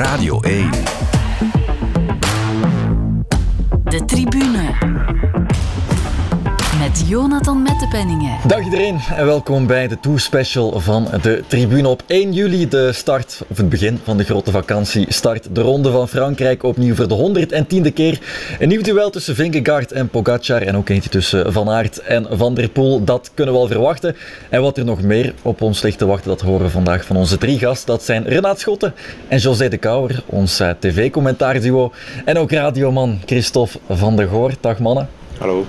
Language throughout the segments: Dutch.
Radio 1. Jonathan Mettepenningen. Dag iedereen en welkom bij de Tour Special van de Tribune. Op 1 juli de start, of het begin van de grote vakantie, start de Ronde van Frankrijk opnieuw voor de 110e keer. Een nieuw duel tussen Vingegaard en Pogacar en ook eentje tussen Van Aert en Van der Poel. Dat kunnen we al verwachten. En wat er nog meer op ons ligt te wachten, dat horen we vandaag van onze drie gasten. Dat zijn Renaat Schotten en José de Kouwer, ons eh, tv-commentaarduo. En ook radioman Christophe van der Goor. Dag mannen. Hallo.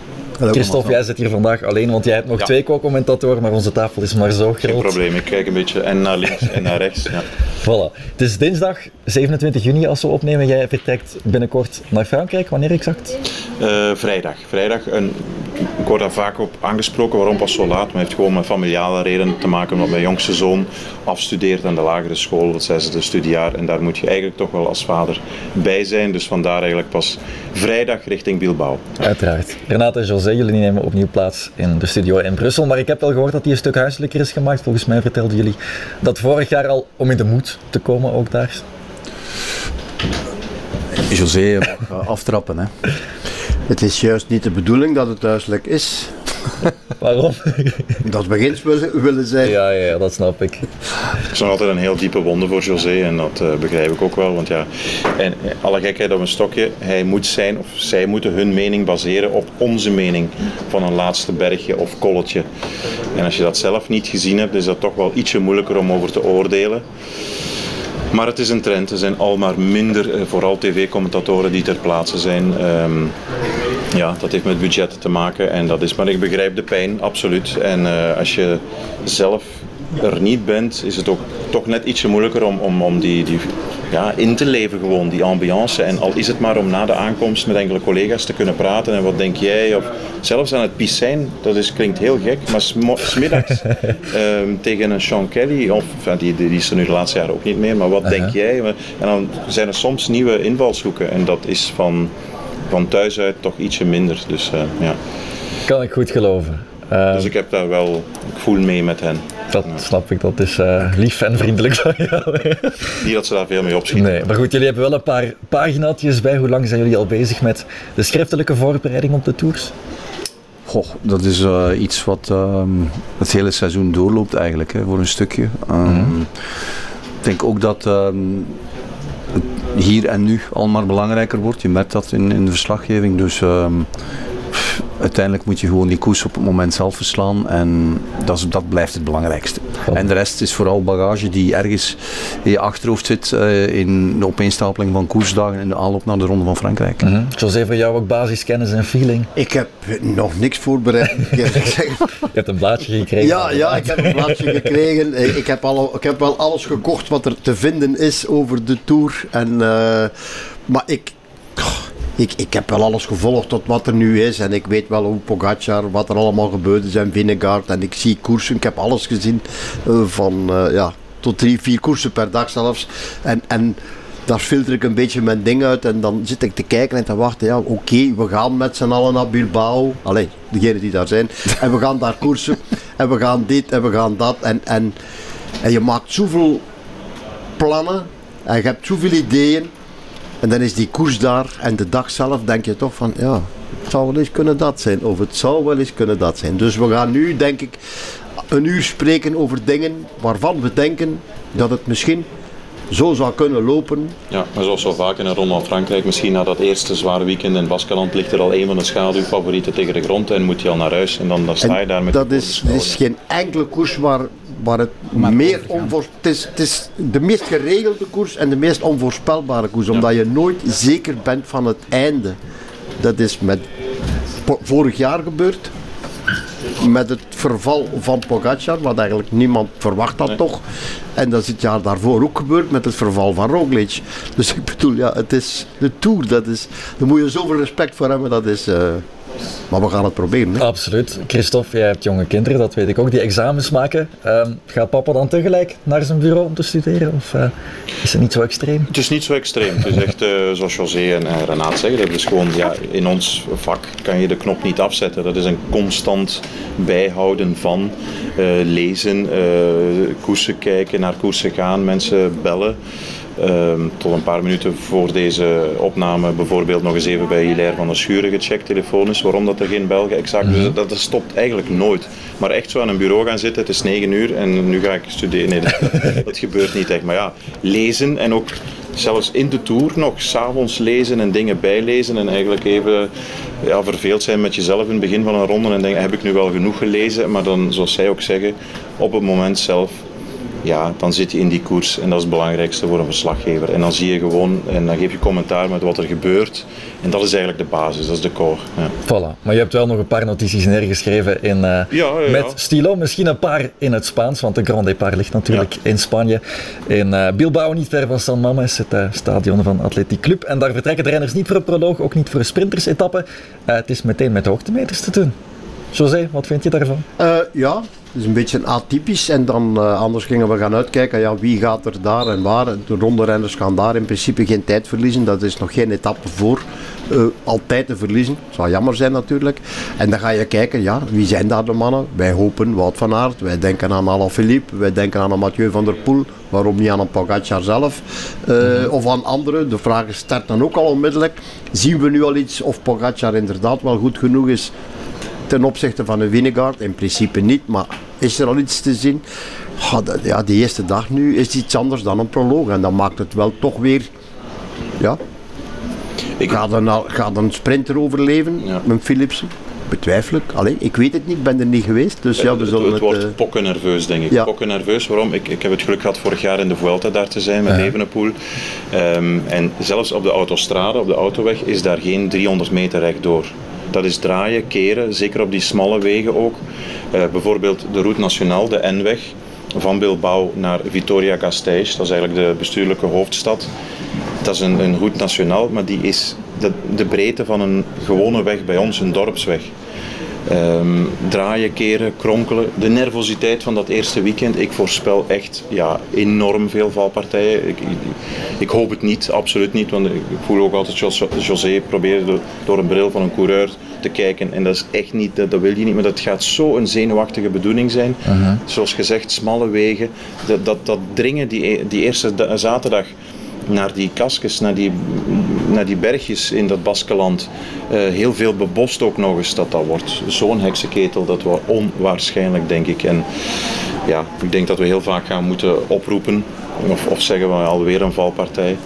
Christophe, jij zit hier vandaag alleen, want jij hebt nog Ja. twee co-commentatoren, maar onze tafel is maar zo Geen groot. probleem, ik kijk een beetje en naar links en naar rechts. Ja. Voilà. Het is dinsdag 27 juni als we opnemen. Jij vertrekt binnenkort naar Frankrijk. Wanneer exact? Eh, vrijdag. Vrijdag een, word daar vaak op aangesproken waarom pas zo laat. Maar het heeft gewoon met familiale redenen te maken omdat mijn jongste zoon afstudeert aan de lagere school, het zesde studiejaar. En daar moet je eigenlijk toch wel als vader bij zijn. Dus vandaar eigenlijk pas vrijdag richting Bilbao. Uiteraard. Renate en José, jullie nemen opnieuw plaats in de studio in Brussel. Maar ik heb wel gehoord dat die een stuk huiselijker is gemaakt. Volgens mij vertelden jullie dat vorig jaar al om in de moed te komen ook daar. José mag aftrappen. Hè. Het is juist niet de bedoeling dat het huiselijk is. Waarom? Dat we eens willen, willen zijn. ja, ja, ja, dat snap ik. Het is nog altijd een heel diepe wonde voor José en dat eh, begrijp ik ook wel. Want ja, en eh, alle gekheid op een stokje, hij moet zijn of zij moeten hun mening baseren op onze mening van een laatste bergje of kolletje. En als je dat zelf niet gezien hebt, is dat toch wel ietsje moeilijker om over te oordelen. Maar het is een trend. Er zijn al maar minder, eh, vooral tv-commentatoren die ter plaatse zijn. Ehm, ja, dat heeft met budget te maken. En dat is, maar ik begrijp de pijn, absoluut. En eh, als je zelf er niet bent, is het ook toch net ietsje moeilijker om, om, om die, die ja, in te leven gewoon, die ambiance. En al is het maar om na de aankomst met enkele collega's te kunnen praten en wat denk jij? Of zelfs aan het piscijn, dat is, klinkt heel gek, maar smiddags ehm, tegen een Sean Kelly, of enfin, die, die, die is er nu de laatste jaren ook niet meer, maar wat denk jij? En dan zijn er soms nieuwe invalshoeken en dat is van, van thuis uit toch ietsje minder. Dus, eh, ja. Kan ik goed geloven. Eh, dus ik heb daar wel, ik voel mee met hen. dat snap ik, dat is eh, lief en vriendelijk van jou. Niet dat ze daar veel mee opschieten. Nee, maar goed, jullie hebben wel een paar paginaatjes bij. Hoe lang zijn jullie al bezig met de schriftelijke voorbereiding op de tours? Goh, dat is eh, iets wat ehm, het hele seizoen doorloopt eigenlijk, hè, voor een stukje. Ehm, Ik denk ook dat ehm, het hier en nu al maar belangrijker wordt. Je merkt dat in, in de verslaggeving. Dus ehm, uiteindelijk moet je gewoon die koers op het moment zelf verslaan. En dat, is, dat blijft het belangrijkste. En de rest is vooral bagage die ergens in je achterhoofd zit eh, in de opeenstapeling van koersdagen en de aanloop naar de Ronde van Frankrijk. José, voor jou ook basiskennis en feeling. Ik heb nog niks voorbereid. Je hebt een blaadje gekregen. Ja, ja, ik heb een plaatsje gekregen. Eh, Ik heb, alle, ik heb wel alles gekocht wat er te vinden is over de Tour. En, eh, maar ik, ik, ik heb wel alles gevolgd tot wat er nu is. En ik weet wel hoe Pogacar, wat er allemaal gebeurd is en Vingegaard. En ik zie koersen, ik heb alles gezien. eh, van eh, ja, tot drie, vier koersen per dag zelfs. En, en daar filter ik een beetje mijn ding uit. En dan zit ik te kijken en te wachten. Ja, oké, we gaan met z'n allen naar Bilbao. Allee, degenen die daar zijn. En we gaan daar koersen. En we gaan dit en we gaan dat. En, en, en je maakt zoveel plannen. En je hebt zoveel ideeën. En dan is die koers daar. En de dag zelf denk je toch van, ja, het zou wel eens kunnen dat zijn. Of het zou wel eens kunnen dat zijn. Dus we gaan nu, denk ik, een uur spreken over dingen waarvan we denken dat het misschien zo zou kunnen lopen. Ja, maar zoals zo vaak in een Ronde van Frankrijk, misschien na dat eerste zware weekend in Baskeland ligt er al een van de schaduwfavorieten tegen de grond en moet je al naar huis en dan, dan sta je daar met dat is, is geen enkele koers waar, waar het meer onvoor, het, is, het is de meest geregelde koers en de meest onvoorspelbare koers, omdat je nooit zeker bent van het einde. Dat is met vorig jaar gebeurd. Met het verval van Pogacar, wat eigenlijk niemand verwacht had toch. En dat is het jaar daarvoor ook gebeurd met het verval van Roglic. Dus ik bedoel, ja, het is de Tour, dat is, daar moet je zoveel respect voor hebben, dat is... eh, maar we gaan het proberen. Hè. Absoluut. Christophe, jij hebt jonge kinderen, dat weet ik ook, die examens maken. Ehm, gaat papa dan tegelijk naar zijn bureau om te studeren? Of eh, is het niet zo extreem? Het is niet zo extreem. Het is echt, eh, zoals José en, en Renaat zeggen, dat is gewoon, ja, in ons vak kan je de knop niet afzetten. Dat is een constant bijhouden van eh, lezen, eh, koersen kijken, naar koersen gaan, mensen bellen. Ehm, tot een paar minuten voor deze opname bijvoorbeeld nog eens even bij Hilaire van der Schuren gecheckt telefonisch waarom dat er geen Belgen exact dus dat, dat stopt eigenlijk nooit. Maar echt zo aan een bureau gaan zitten, het is negen uur en nu ga ik studeren. Nee, dat, dat gebeurt niet echt. Maar ja, lezen en ook zelfs in de tour nog s'avonds lezen en dingen bijlezen en eigenlijk even ja, verveeld zijn met jezelf in het begin van een ronde en denken heb ik nu wel genoeg gelezen, maar dan zoals zij ook zeggen, op het moment zelf ja, dan zit je in die koers en dat is het belangrijkste voor een verslaggever. En dan zie je gewoon en dan geef je commentaar met wat er gebeurt. En dat is eigenlijk de basis, dat is de core. Ja. Voilà. Maar je hebt wel nog een paar notities neergeschreven in, eh, ja, met stilo. Misschien een paar in het Spaans, want de Grand Depart ligt natuurlijk in Spanje. In uh, Bilbao, niet ver van San Mames, het uh, stadion van Athletic Club. En daar vertrekken de renners niet voor een proloog, ook niet voor een sprintersetappe. het is meteen met hoogtemeters te doen. José, wat vind je daarvan? ja, het is een beetje atypisch. En dan uh, anders gingen we gaan uitkijken, ja, wie gaat er daar en waar. De rondrenners gaan daar in principe geen tijd verliezen. Dat is nog geen etappe voor. Uh, altijd te verliezen. Zou jammer zijn natuurlijk. En dan ga je kijken, ja, wie zijn daar de mannen? Wij hopen Wout van Aert, wij denken aan Alaphilippe, wij denken aan een Mathieu van der Poel. Waarom niet aan een Pogacar zelf? Of aan anderen. De vraag start dan ook al onmiddellijk. Zien we nu al iets of Pogacar inderdaad wel goed genoeg is ten opzichte van een Winegaard? In principe niet, maar is er al iets te zien? Ja, de eerste dag nu is iets anders dan een proloog. En dan maakt het wel toch weer... Ja. Ik... Gaat, een, gaat een sprinter overleven ja. met Philipsen? Betwijfel ik. Allee, ik weet het niet, ik ben er niet geweest. Dus ja, we zullen het, het, wordt uh... pokken nerveus, denk ik. Ja. Pokken nerveus, waarom? Ik, ik heb het geluk gehad vorig jaar in de Vuelta daar te zijn met ja. Evenepoel. Um, en zelfs op de autostrade, op de autoweg, is daar geen 300 meter rechtdoor. Dat is draaien, keren, zeker op die smalle wegen ook. Uh, bijvoorbeeld de Route Nationale, de N-weg, van Bilbao naar Vitoria-Gasteiz. Dat is eigenlijk de bestuurlijke hoofdstad. Dat is een, een route nationaal, maar die is de breedte van een gewone weg bij ons, een dorpsweg. Um, draaien, keren, kronkelen. De nervositeit van dat eerste weekend. Ik voorspel echt ja, enorm veel valpartijen. Ik, ik, ik hoop het niet, absoluut niet. Want ik voel ook altijd Jos, José proberen door een bril van een coureur te kijken. En dat is echt niet, dat, dat wil je niet. Maar dat gaat zo een zenuwachtige bedoeling zijn. Uh -huh. Zoals gezegd, smalle wegen. Dat, dat, dat dringen die, die eerste zaterdag naar die kaskes, naar die, naar die bergjes in dat Baskeland. Uh, heel veel bebost ook nog eens dat dat wordt. Zo'n heksenketel, dat wordt onwaarschijnlijk, denk ik. En ja, ik denk dat we heel vaak gaan moeten oproepen, of, of zeggen we alweer een valpartij.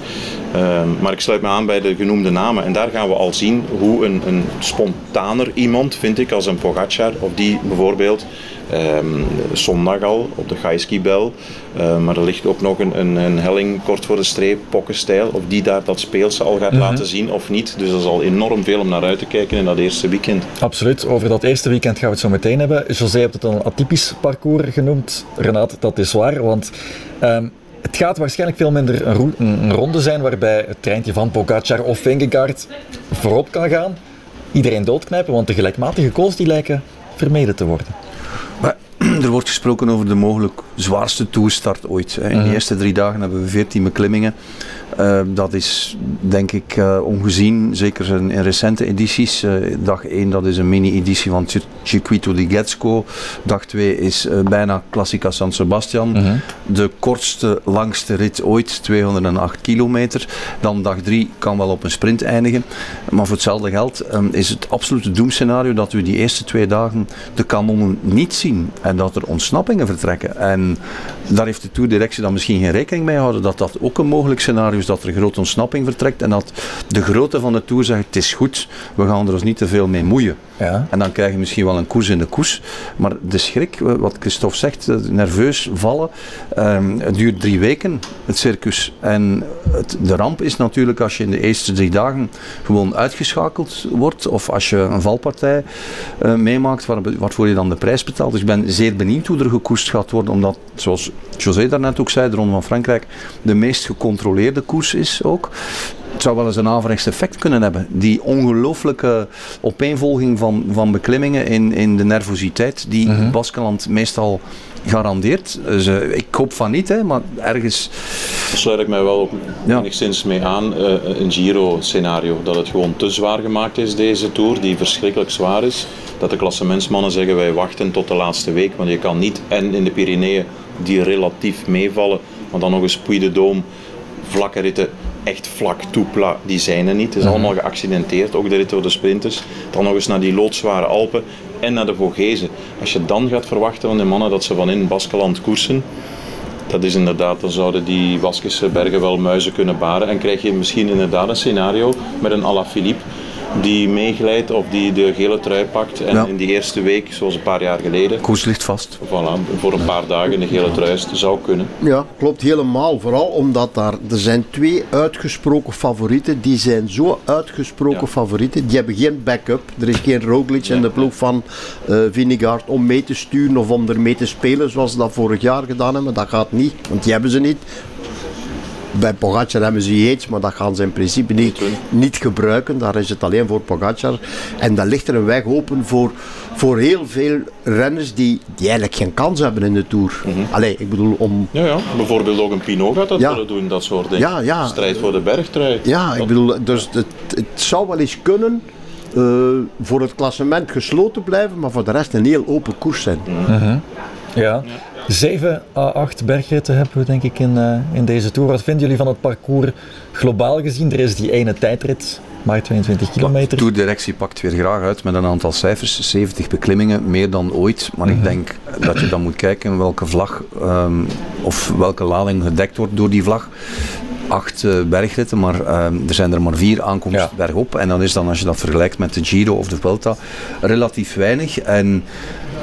Uh, maar ik sluit me aan bij de genoemde namen. En daar gaan we al zien hoe een, een spontaner iemand, vind ik, als een Pogacar, of die bijvoorbeeld um, zondag al op de Gaiskibel. Uh, maar er ligt ook nog een, een, een, helling kort voor de streep, pokkenstijl. Of die daar dat speelse al gaat mm -hmm. laten zien of niet. Dus er is al enorm veel om naar uit te kijken in dat eerste weekend. Absoluut. Over dat eerste weekend gaan we het zo meteen hebben. José hebt het een atypisch parcours genoemd. Renat, dat is waar. Want um, het gaat waarschijnlijk veel minder een, een, ronde zijn waarbij het treintje van Pogacar of Vingegaard voorop kan gaan. Iedereen doodknijpen, want de gelijkmatige calls die lijken vermeden te worden. Maar er wordt gesproken over de mogelijk zwaarste toerstart ooit. In de eerste drie dagen hebben we 14 beklimmingen. Uh, dat is denk ik uh, ongezien, zeker in, in recente edities. Uh, dag 1 dat is een mini-editie van Circuito di Getsko. Dag 2 is bijna Classica San Sebastian. -huh. De kortste, langste rit ooit, 208 kilometer. Dan dag 3 kan wel op een sprint eindigen. Maar voor hetzelfde geld um, is het absolute doemscenario dat we die eerste twee dagen de kanonnen niet zien. En dat er ontsnappingen vertrekken. En daar heeft de toerdirectie dan misschien geen rekening mee gehouden dat dat ook een mogelijk scenario is dat er grote ontsnapping vertrekt en dat de grootte van de Tour zegt het is goed, we gaan er ons niet te veel mee moeien. Ja. En dan krijg je misschien wel een koers in de koers. Maar de schrik, wat Christophe zegt, nerveus vallen, um, het duurt drie weken, het circus. En het, de ramp is natuurlijk als je in de eerste drie dagen gewoon uitgeschakeld wordt, of als je een valpartij uh, meemaakt waar, waarvoor je dan de prijs betaalt. Dus ik ben zeer benieuwd hoe er gekoerst gaat worden, omdat, zoals José daarnet ook zei, de Ronde van Frankrijk de meest gecontroleerde koers is ook het zou wel eens een averechts effect kunnen hebben. Die ongelooflijke opeenvolging van, van beklimmingen in, in de nervositeit die uh -huh. Baskeland meestal garandeert. Dus, uh, ik hoop van niet, hè, maar ergens... Daar sluit ik mij wel ja. enigszins mee aan. Uh, een Giro-scenario. Dat het gewoon te zwaar gemaakt is, deze Tour, die verschrikkelijk zwaar is. Dat de klassementsmannen zeggen, wij wachten tot de laatste week. Want je kan niet, en in de Pyreneeën, die relatief meevallen, maar dan nog eens Puy de Dôme vlakke ritten, echt vlak toepla, die zijn er niet. Het is allemaal geaccidenteerd, ook de rit door de sprinters. Dan nog eens naar die loodzware Alpen en naar de Vogezen. Als je dan gaat verwachten van de mannen dat ze van in Baskeland koersen, dat is inderdaad, dan zouden die Baskische bergen wel muizen kunnen baren. En krijg je misschien inderdaad een scenario met een Alaphilippe die meeglijdt of die de gele trui pakt. En Ja. in die eerste week, zoals een paar jaar geleden, Koers ligt vast. voilà, voor een paar dagen de gele trui zou kunnen. Ja, klopt helemaal. Vooral omdat daar, er zijn twee uitgesproken favorieten. Die zijn zo uitgesproken Ja. favorieten. Die hebben geen backup. Er is geen Roglic in de ploeg van eh Vinegaard om mee te sturen of om ermee te spelen zoals ze dat vorig jaar gedaan hebben. Dat gaat niet, want die hebben ze niet. Bij Pogacar hebben ze Yates, maar dat gaan ze in principe niet, niet gebruiken. Daar is het alleen voor Pogacar. En dan ligt er een weg open voor, voor heel veel renners die, die eigenlijk geen kans hebben in de Tour. Allee, ik bedoel, om, Ja, ja. Bijvoorbeeld ook een Pinot gaat dat Ja. willen doen, dat soort dingen. Ja, ja. Strijd voor de bergtrui. Ja, ik bedoel, dus het, het zou wel eens kunnen eh, voor het klassement gesloten blijven, maar voor de rest een heel open koers zijn. Ja. 7 à 8 bergritten hebben we denk ik in, eh, in deze Tour. Wat vinden jullie van het parcours globaal gezien? Er is die ene tijdrit, maar 22 kilometer. Tourdirectie pakt weer graag uit met een aantal cijfers. 70 beklimmingen, meer dan ooit. Maar ik denk dat je dan moet kijken welke vlag ehm, of welke lading gedekt wordt door die vlag. Acht eh, bergritten, maar ehm, er zijn er maar vier aankomst Ja. bergop. En dan is dan, als je dat vergelijkt met de Giro of de Vuelta, relatief weinig. En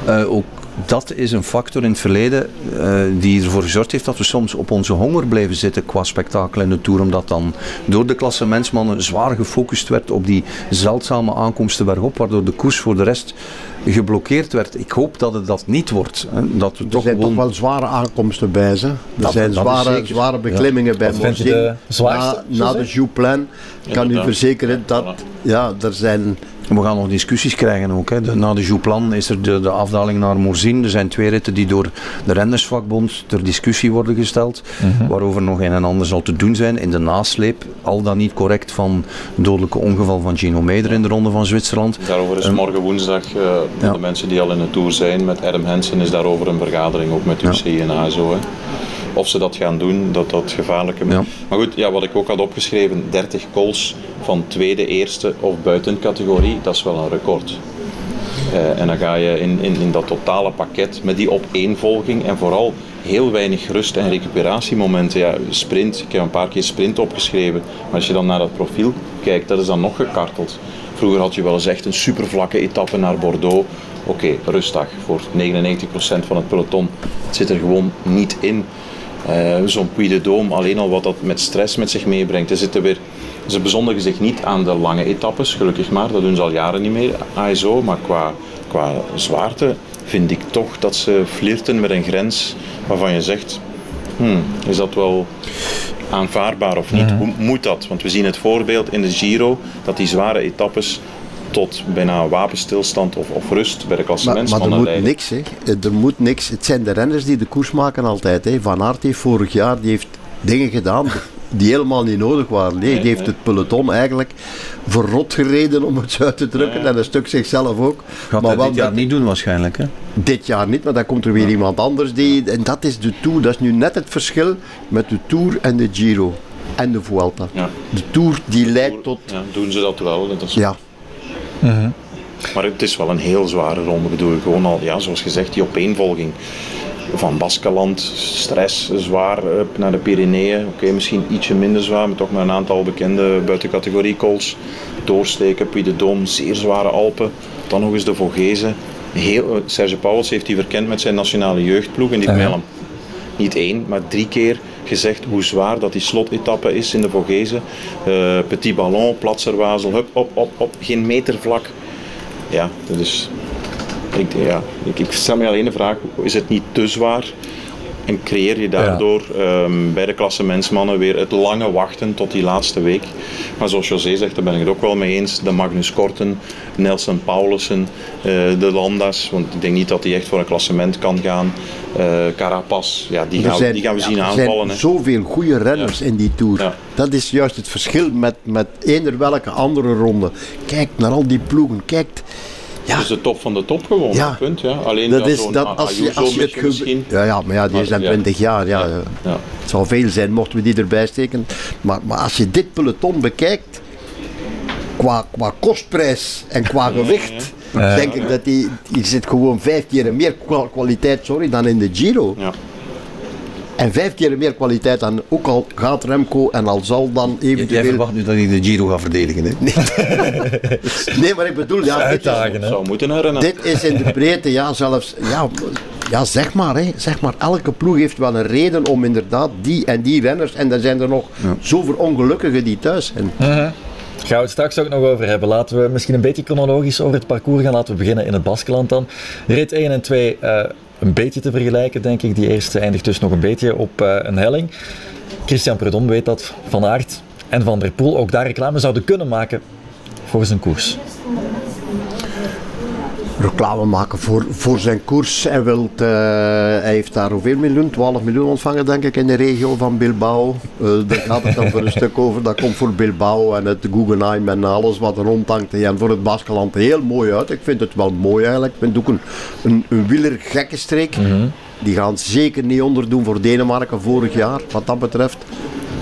eh, ook dat is een factor in het verleden eh, die ervoor gezorgd heeft dat we soms op onze honger bleven zitten qua spektakel in de Tour. Omdat dan door de klassementsmannen zwaar gefocust werd op die zeldzame aankomsten bergop, waardoor de koers voor de rest geblokkeerd werd. Ik hoop dat het dat niet wordt. Hè. Dat we Er toch zijn gewoon... toch wel zware aankomsten bij ze. Er Dat- zijn dat zware, zware beklimmingen bij zwaarste, Na, na de Jouplan kan u verzekeren dat ja, er zijn We gaan nog discussies krijgen ook. Hè. De- na de Jouplan is er de, de afdaling naar Morzine. Er zijn twee ritten die door de rennersvakbond ter discussie worden gesteld. Waarover nog een en ander zal te doen zijn. In de nasleep, al dan niet correct, van het dodelijke ongeval van Gino Meder in de Ronde van Zwitserland. Daarover is morgen woensdag, eh, voor Ja. de mensen die al in de Tour zijn, met Adam Hansen is daarover een vergadering, ook met UCI en ASO. Hè. Of ze dat gaan doen, dat dat gevaarlijke... Ja. Maar goed, ja, wat ik ook had opgeschreven, 30 calls van tweede, eerste of buiten categorie, dat is wel een record. Eh, en dan ga je in, in, in dat totale pakket met die opeenvolging en vooral heel weinig rust- en recuperatiemomenten. Ja, sprint, ik heb een paar keer sprint opgeschreven, maar als je dan naar dat profiel kijkt, dat is dan nog gekarteld. Vroeger had je wel eens echt een supervlakke etappe naar Bordeaux. Oké, rustdag voor 99% van het peloton. Het zit er gewoon niet in. Eh, Zo'n Puy de Dôme, alleen al wat dat met stress met zich meebrengt. Er zitten weer, ze bezondigen zich niet aan de lange etappes, gelukkig maar. Dat doen ze al jaren niet meer, ASO. Maar qua, qua zwaarte vind ik toch dat ze flirten met een grens waarvan je zegt... Hmm, is dat wel aanvaardbaar of niet? Hoe moet dat? Want we zien het voorbeeld in de Giro dat die zware etappes tot bijna wapenstilstand of, of rust bij de Maar, maar er moet leiden. niks, hè. Er moet niks. Het zijn de renners die de koers maken altijd. Hè. Van Aert heeft vorig jaar die heeft dingen gedaan die helemaal niet nodig waren. Nee, die heeft het peloton eigenlijk verrot gereden, om het zo uit te drukken. En een stuk zichzelf ook. Gaat maar wel dit jaar met- niet doen waarschijnlijk. Hè? dit jaar niet, maar dan komt er weer iemand anders. Die, en dat is de Tour. Dat is nu net het verschil met de Tour en de Giro. En de Vuelta. Ja. De Tour die leidt tot... Ja, doen ze dat wel. Dat is Ja, Maar het is wel een heel zware ronde, bedoel ik. Gewoon al, ja, zoals gezegd, die opeenvolging. Van Baskeland, stress, zwaar, up naar de Pyreneeën. Oké, misschien ietsje minder zwaar, maar toch met een aantal bekende buitencategorie calls. Doorsteken, Puy de Dôme, zeer zware Alpen. Dan nog eens de Vogezen. Heel, eh, Serge Pauwels heeft die verkend met zijn nationale jeugdploeg. En die heeft mij al een- niet één, maar drie keer gezegd hoe zwaar dat die slotetappe is in de Vogezen. Eh, petit ballon, Platserwazel, hup, op, op, op. Geen meter vlak. Ja, dat is. Ik, ja, ik, ik stel me alleen de vraag: is het niet te zwaar? En creëer je daardoor ehm, bij de klassementsmannen weer het lange wachten tot die laatste week. Maar zoals José zegt, daar ben ik het ook wel mee eens. De Magnus Korten, Nelson Paulussen, eh, de Landas. Want ik denk niet dat hij echt voor een klassement kan gaan. Eh Carapaz, ja, die, er gaan, we- die gaan we zien er aanvallen. zijn hè. zoveel goede renners in die Tour. Dat is juist het verschil met, met eender welke andere ronde. Kijk naar al die ploegen. Kijk, Ja. Dat is de top van de top gewoon, Ja. punt. Ja. Alleen Dat dat is dat als je, als je het misschien. ja, ja, maar ja, die Maar, is dan ja. 20 jaar. Ja, Ja. Ja. Het zou veel zijn mochten we die erbij steken. Maar, maar als je dit peloton bekijkt, qua, qua kostprijs en qua gewicht, denk ik dat die, die zit gewoon vijf keer meer kwa- kwaliteit sorry, dan in de Giro. Ja. En vijf keer meer kwaliteit dan ook al gaat Remco en al zal dan Jij eventueel... verwacht nu dat hij de Giro gaat verdedigen. Hè? Nee, maar ik bedoel, ja, dit is? Zou moeten herinneren. dit is in de breedte, ja, zelfs, ja, ja zeg maar, hè, zeg maar, elke ploeg heeft wel een reden om inderdaad die en die renners, en er zijn er nog zoveel ongelukkigen die thuis zijn. Gaan we het straks ook nog over hebben. Laten we misschien een beetje chronologisch over het parcours gaan. Laten we beginnen in het Baskeland dan. Rit 1 en 2 eh, een beetje te vergelijken, denk ik. Die eerste eindigt dus nog een beetje op eh, een helling. Christian Prudhomme weet dat, Van Aert en Van der Poel ook daar reclame zouden kunnen maken voor zijn koers. Reclame maken voor, voor zijn koers. Hij, wilt, eh, hij heeft daar hoeveel miljoen? 12 miljoen ontvangen denk ik in de regio van Bilbao. Eh, daar gaat het dan voor een stuk over. Dat komt voor Bilbao en het Guggenheim en alles wat er rondhangt. En voor het Baskeland heel mooi uit. Ik vind het wel mooi eigenlijk. Ik vind het ook een, een, een wielergekke streek. Die gaan zeker niet onderdoen voor Denemarken vorig jaar, wat dat betreft.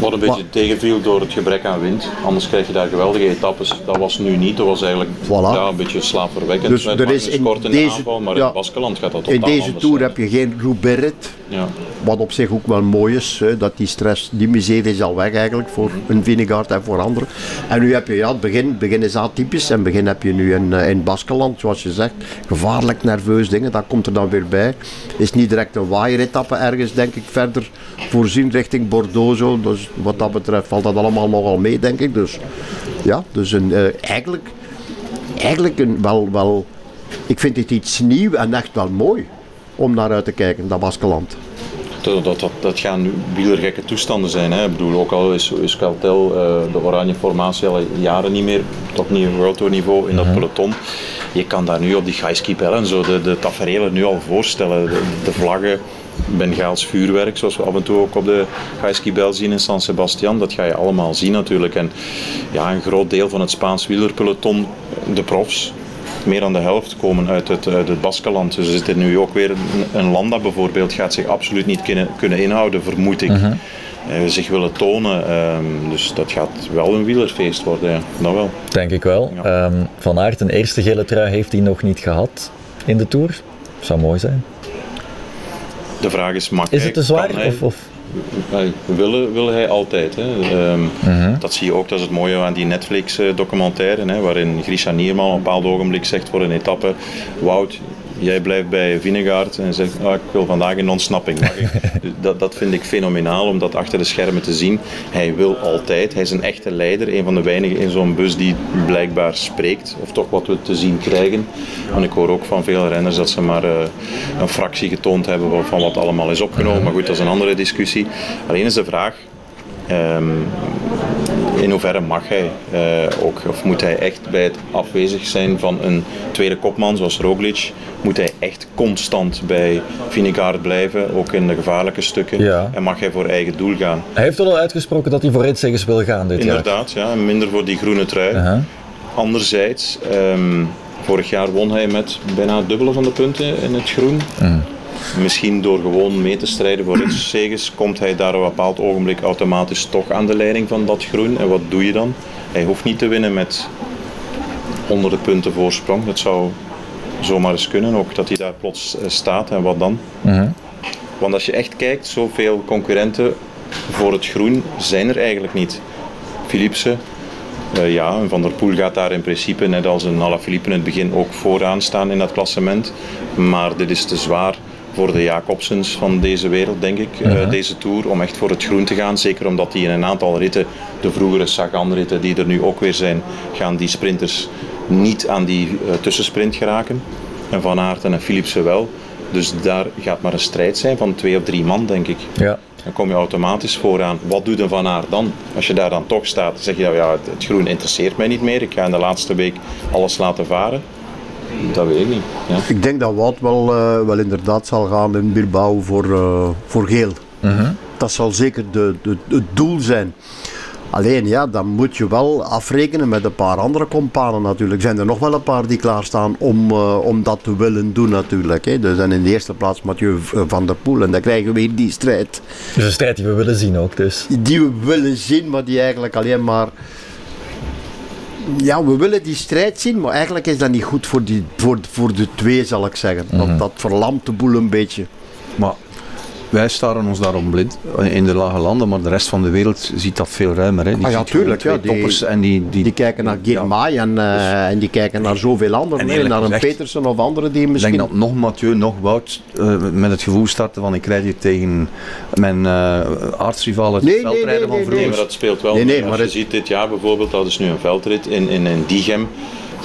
Wat een beetje Maar- tegenviel door het gebrek aan wind. Anders krijg je daar geweldige etappes. Dat was nu niet. Dat was eigenlijk Voilà. ja, een beetje slaapverwekkend. Dus met er is in Kort in de deze- aanval, maar ja, in Baskeland gaat dat In deze Tour zijn. heb je geen Roubaix-rit. Ja. Wat op zich ook wel mooi is, hè, dat die stress, die miserie is al weg eigenlijk voor een Vinegaard en voor anderen. En nu heb je ja, het begin, het begin is atypisch en het begin heb je nu in, eh, in Baskeland, zoals je zegt, gevaarlijk nerveus dingen, dat komt er dan weer bij. Is niet direct een waaieretappe ergens, denk ik, verder voorzien richting Bordeaux. Zo. Dus wat dat betreft valt dat allemaal nogal mee, denk ik. Dus ja, dus een, eh, eigenlijk, eigenlijk een, wel, wel, ik vind het iets nieuw en echt wel mooi om naar uit te kijken, dat Baskeland. Dat, dat, dat, dat gaan nu wielergekke toestanden zijn. Hè. Ik bedoel, ook al is, is Cartel, eh, de oranje formatie al jaren niet meer op Tour niveau in dat peloton. Je kan daar nu op die Gaiskipel en zo de, de tafereelen nu al voorstellen. De, de vlaggen, Bengaals vuurwerk, zoals we af en toe ook op de Gaiskibel zien in San Sebastian. Dat ga je allemaal zien natuurlijk. En ja, een groot deel van het Spaans wielerpeloton, de profs, meer dan de helft komen uit het, uit het Baskeland. Dus er zit er nu ook weer een, een land dat bijvoorbeeld gaat zich absoluut niet kunnen, kunnen inhouden, vermoed ik. Eh, zich willen tonen. ehm, dus dat gaat wel een wielerfeest worden, ja. dat wel. Denk ik wel. Ja. Ehm, van Aert, een eerste gele trui heeft hij nog niet gehad in de Tour. Zou mooi zijn. De vraag is, mag Is het te zwaar? hij- Of, of? Willen, wil hij altijd. Hè. Ehm, Mhm. Dat zie je ook, dat is het mooie aan die Netflix-documentaire, hè, waarin Grisha Nierman op een bepaald ogenblik zegt voor een etappe, Wout, jij blijft bij Vinegaard en zegt, ah, ik wil vandaag een ontsnapping. Dus dat, dat vind ik fenomenaal om dat achter de schermen te zien. Hij wil altijd, hij is een echte leider, een van de weinigen in zo'n bus die blijkbaar spreekt, of toch wat we te zien krijgen. En ik hoor ook van veel renners dat ze maar eh, een fractie getoond hebben van- van wat allemaal is opgenomen. Maar goed, dat is een andere discussie. Alleen is de vraag, Ehm, in hoeverre mag hij eh, ook, of moet hij echt bij het afwezig zijn van een tweede kopman zoals Roglic, moet hij echt constant bij Vinegaard blijven, ook in de gevaarlijke stukken, Ja. en mag hij voor eigen doel gaan. Hij heeft al uitgesproken dat hij voor Ritzegers wil gaan dit jaar. Inderdaad, ja, en minder voor die groene trui. Aha. Anderzijds, ehm, vorig jaar won hij met bijna het dubbele van de punten in het groen. Misschien door gewoon mee te strijden voor Ritszegers, komt hij daar op een bepaald ogenblik automatisch toch aan de leiding van dat groen. En wat doe je dan? Hij hoeft niet te winnen met honderden punten voorsprong. Dat zou zomaar eens kunnen, ook dat hij daar plots eh, staat. En wat dan? Want als je echt kijkt, zoveel concurrenten voor het groen zijn er eigenlijk niet. Philipsen, eh, ja, Van der Poel gaat daar in principe, net als een Alaphilippe in het begin, ook vooraan staan in dat klassement. Maar dit is te zwaar voor de Jacobsens van deze wereld, denk ik, eh, deze Tour, om echt voor het groen te gaan. Zeker omdat die in een aantal ritten, de vroegere Sagan-ritten die er nu ook weer zijn, gaan die sprinters niet aan die eh, tussensprint geraken. En Van Aert en Philipsen wel. Dus daar gaat maar een strijd zijn van twee of drie man, denk ik. Ja. Dan kom je automatisch vooraan. Wat doet een Van Aert dan? Als je daar dan toch staat, zeg je nou ja, het, het groen interesseert mij niet meer. Ik ga in de laatste week alles laten varen. Dat weet ik niet. Ja. Ik denk dat Wout wel, eh, wel inderdaad zal gaan in Bilbao voor, eh, voor geel. Dat zal zeker de, de, het doel zijn. Alleen ja, dan moet je wel afrekenen met een paar andere companen natuurlijk. Zijn er nog wel een paar die klaarstaan om, eh, om dat te willen doen natuurlijk. Hè. Dus en in de eerste plaats Mathieu van der Poel. En dan krijgen we weer die strijd. Dus een strijd die we willen zien ook. Dus. Die we willen zien, maar die eigenlijk alleen maar... Ja, we willen die strijd zien, maar eigenlijk is dat niet goed voor, die, voor, voor de twee, zal ik zeggen. dat, dat verlamt de boel een beetje. Maar wij staren ons daarom blind in de lage landen, maar de rest van de wereld ziet dat veel ruimer. Hè. Die Ah ja, tuurlijk, ja, die- toppers en die, die, Die kijken naar Girmay en, eh, en die kijken naar zoveel anderen. En naar een Petersen of anderen die Ik misschien... denk dat nog Mathieu, nog Wout eh, met het gevoel starten van ik rijd hier tegen mijn uh, aardsrivaal het Nee, veldrijden nee, van nee, vroeger. Nee, maar dat speelt wel. Nee, nee, mee. Als maar je het- ziet dit jaar bijvoorbeeld, dat is nu een veldrit in, in, in Diegem.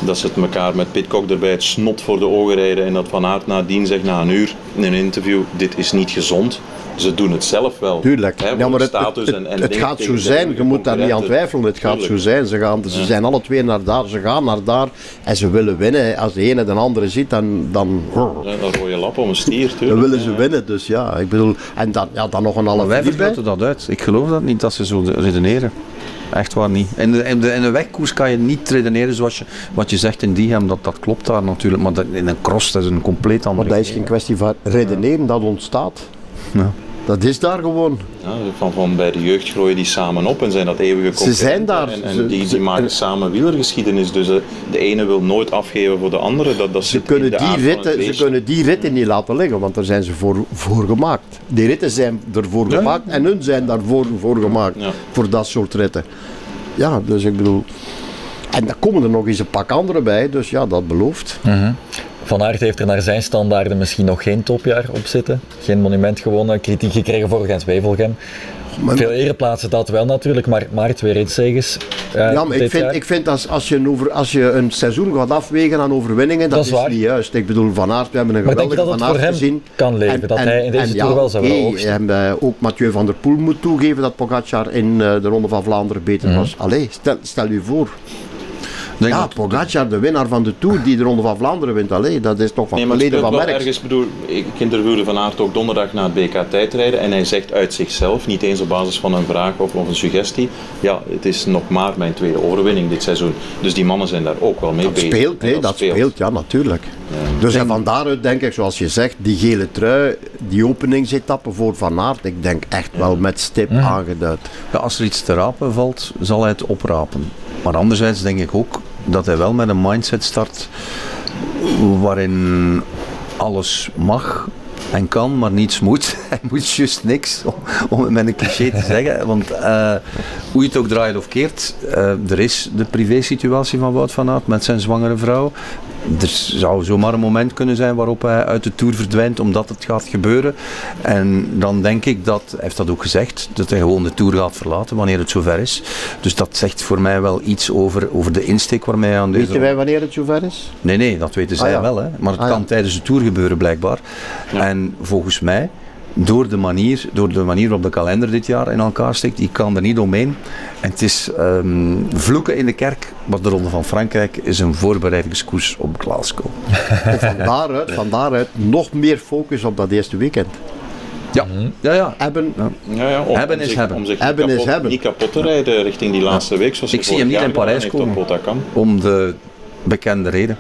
Dat ze het elkaar met Pitcock erbij het snot voor de ogen rijden. En dat Van Aert nadien zegt na een uur in een interview, dit is niet gezond. Ze doen het zelf wel. Tuurlijk. Hè, ja, maar het, status het, en, het, en het dingen gaat zo zijn, je moet daar niet aan twijfelen. Het gaat zo zijn. Ze, gaan, ze Ja. zijn alle twee naar daar, ze gaan naar daar en ze willen winnen. Als de ene de andere ziet, dan, dan, Ja, een rode lap om een stier, dan tuurlijk. willen ze Ja. winnen. Dus ja, ik bedoel, en dan, ja, dan nog een half Maar wij uur bij. vergroten dat uit. Ik geloof dat niet dat ze zo redeneren. Echt waar niet. In de, in de, in de wegkoers kan je niet redeneren zoals je, wat je zegt in Diegem, dat, dat klopt daar natuurlijk. Maar dat, in een cross dat is een compleet andere Maar dat is geen kwestie van redeneren, dat ontstaat. Ja. Dat is daar gewoon. Ja, van, van bij de jeugd groeien die samen op en zijn dat eeuwige Ze zijn daar. En, die, ze- die maken samen wielergeschiedenis. Dus eh, de ene wil nooit afgeven voor de andere. Dat, dat Ze kunnen, die ritten, ze kunnen die ritten niet laten liggen, want daar zijn ze voor, voor gemaakt. Die ritten zijn ervoor Ja. gemaakt en hun zijn daarvoor voor gemaakt. Ja. Voor dat soort ritten. Ja, dus ik bedoel. En dan komen er nog eens een pak andere bij, dus ja, dat belooft. Van Aert heeft er naar zijn standaarden misschien nog geen topjaar op zitten. Geen monument gewonnen, kritiek gekregen voor Gent-Wevelgem. Maar- Veel ereplaatsen dat wel natuurlijk, maar, maar twee ritzeges. eh, Ja, maar ik vind, jaar. ik vind als, als, je een over, als je een seizoen gaat afwegen aan overwinningen, dat, Dat is waar. niet juist. Ik bedoel, Van Aert, we hebben een geweldige Van voor Aert hem gezien. kan leven? Dat hij in deze Tour wel zou willen? En eh, ook Mathieu van der Poel moet toegeven dat Pogacar in eh, de Ronde van Vlaanderen beter Mhm. was. Allee, stel, stel u voor. Denk Ja, dat- Pogacar, de winnaar van de Tour, die de Ronde van Vlaanderen wint. Allee, dat is toch van Nee, het maar het van Merckx. ergens, bedoel, ik interviewde Van Aert ook donderdag na het BK tijdrijden en hij zegt uit zichzelf, niet eens op basis van een vraag of, of een suggestie, ja, het is nog maar mijn tweede overwinning dit seizoen. Dus die mannen zijn daar ook wel mee Dat bezig. speelt, hè, dat speelt, ja, natuurlijk. Dus en van daaruit denk ik, zoals je zegt, die gele trui, die openingsetappe voor Van Aert, ik denk echt wel met stip aangeduid. Ja, als er iets te rapen valt, zal hij het oprapen. Maar anderzijds denk ik ook dat hij wel met een mindset start waarin alles mag en kan, maar niets moet. Hij moet juist niks, om, het met een cliché te zeggen. Want eh, hoe je het ook draait of keert, eh, er is de privésituatie van Wout van Aert met zijn zwangere vrouw. Er zou zomaar een moment kunnen zijn waarop hij uit de Tour verdwijnt omdat het gaat gebeuren. En dan denk ik dat, hij heeft dat ook gezegd, dat hij gewoon de Tour gaat verlaten wanneer het zover is. Dus dat zegt voor mij wel iets over, over de insteek waarmee hij aan deze... Weten wij wanneer het zover is? Nee, nee, dat weten zij Ah, ja. wel. Hè. Maar het Ah, ja. kan tijdens de Tour gebeuren blijkbaar. En volgens mij, door de, manier, door de manier waarop de kalender dit jaar in elkaar steekt, ik kan er niet omheen. En het is ehm, vloeken in de kerk, maar de Ronde van Frankrijk is een voorbereidingskoers op Glasgow. En van daaruit, van daaruit nog meer focus op dat eerste weekend. Ja, ja, ja. Hebben, Ja, ja, om, Hebben om is zich, hebben. Om zich Hebben niet, is kapot, hebben. niet kapot te rijden richting die laatste week. Zoals Ik zie hem niet in Parijs komen. Om de bekende reden.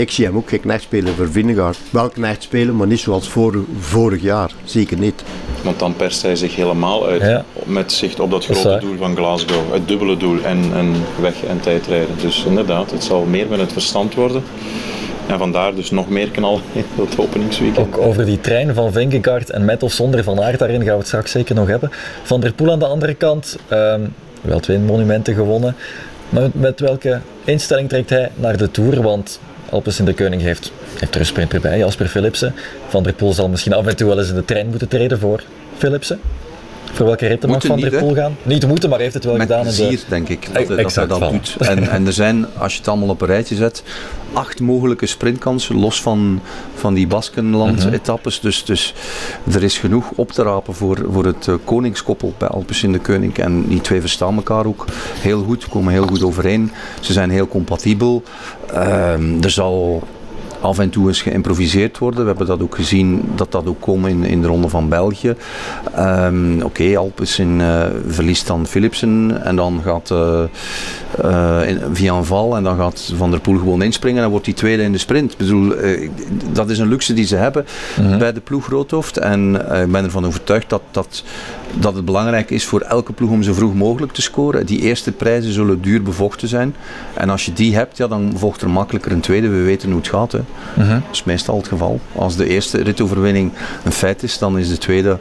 Ik zie hem ook geen knecht spelen voor Vingegaard. Wel knecht spelen, maar niet zoals voor, vorig jaar. Zeker niet. Want dan perst hij zich helemaal uit Ja. met zicht op dat grote doel van Glasgow. Het dubbele doel en, en weg- en tijdrijden. Dus inderdaad, het zal meer met het verstand worden. En vandaar dus nog meer knal in het openingsweekend. Ook over die trein van Vingegaard en met of zonder Van Aert, daarin gaan we het straks zeker nog hebben. Van der Poel aan de andere kant, ehm, wel twee monumenten gewonnen. Maar met, met welke instelling trekt hij naar de Tour? Want Alpes in de Keuning heeft, heeft er een sprinter bij, Jasper Philipsen. Van der Poel zal misschien af en toe wel eens in de trein moeten treden voor Philipsen. Voor welke ritten mag Van der? Poel gaan? Niet moeten, maar heeft het wel Met gedaan de... plezier, denk ik, dat, hij- dat hij dat doet. En, en er zijn, als je het allemaal op een rijtje zet, acht mogelijke sprintkansen, los van, van die Baskenland-etappes. Dus, dus er is genoeg op te rapen voor, voor het eh, koningskoppel bij Alpes in de Koning. En die twee verstaan elkaar ook heel goed, komen heel goed overeen. Ze zijn heel compatibel. Ehm, er zal af en toe eens geïmproviseerd worden. We hebben dat ook gezien dat dat ook komt in, in de Ronde van België. Ehm, Oké, Alpecin eh, verliest dan Philipsen en dan gaat uh, uh, in, via een val en dan gaat Van der Poel gewoon inspringen en dan wordt hij tweede in de sprint. Ik bedoel, dat is een luxe die ze hebben bij de ploeg Roodhoofd en ik ben ervan overtuigd dat, dat, dat het belangrijk is voor elke ploeg om zo vroeg mogelijk te scoren. Die eerste prijzen zullen duur bevochten zijn en als je die hebt, ja, dan volgt er makkelijker een tweede. We weten hoe het gaat. Hè. Dat is meestal het geval. Als de eerste ritoverwinning een feit is, dan is de tweede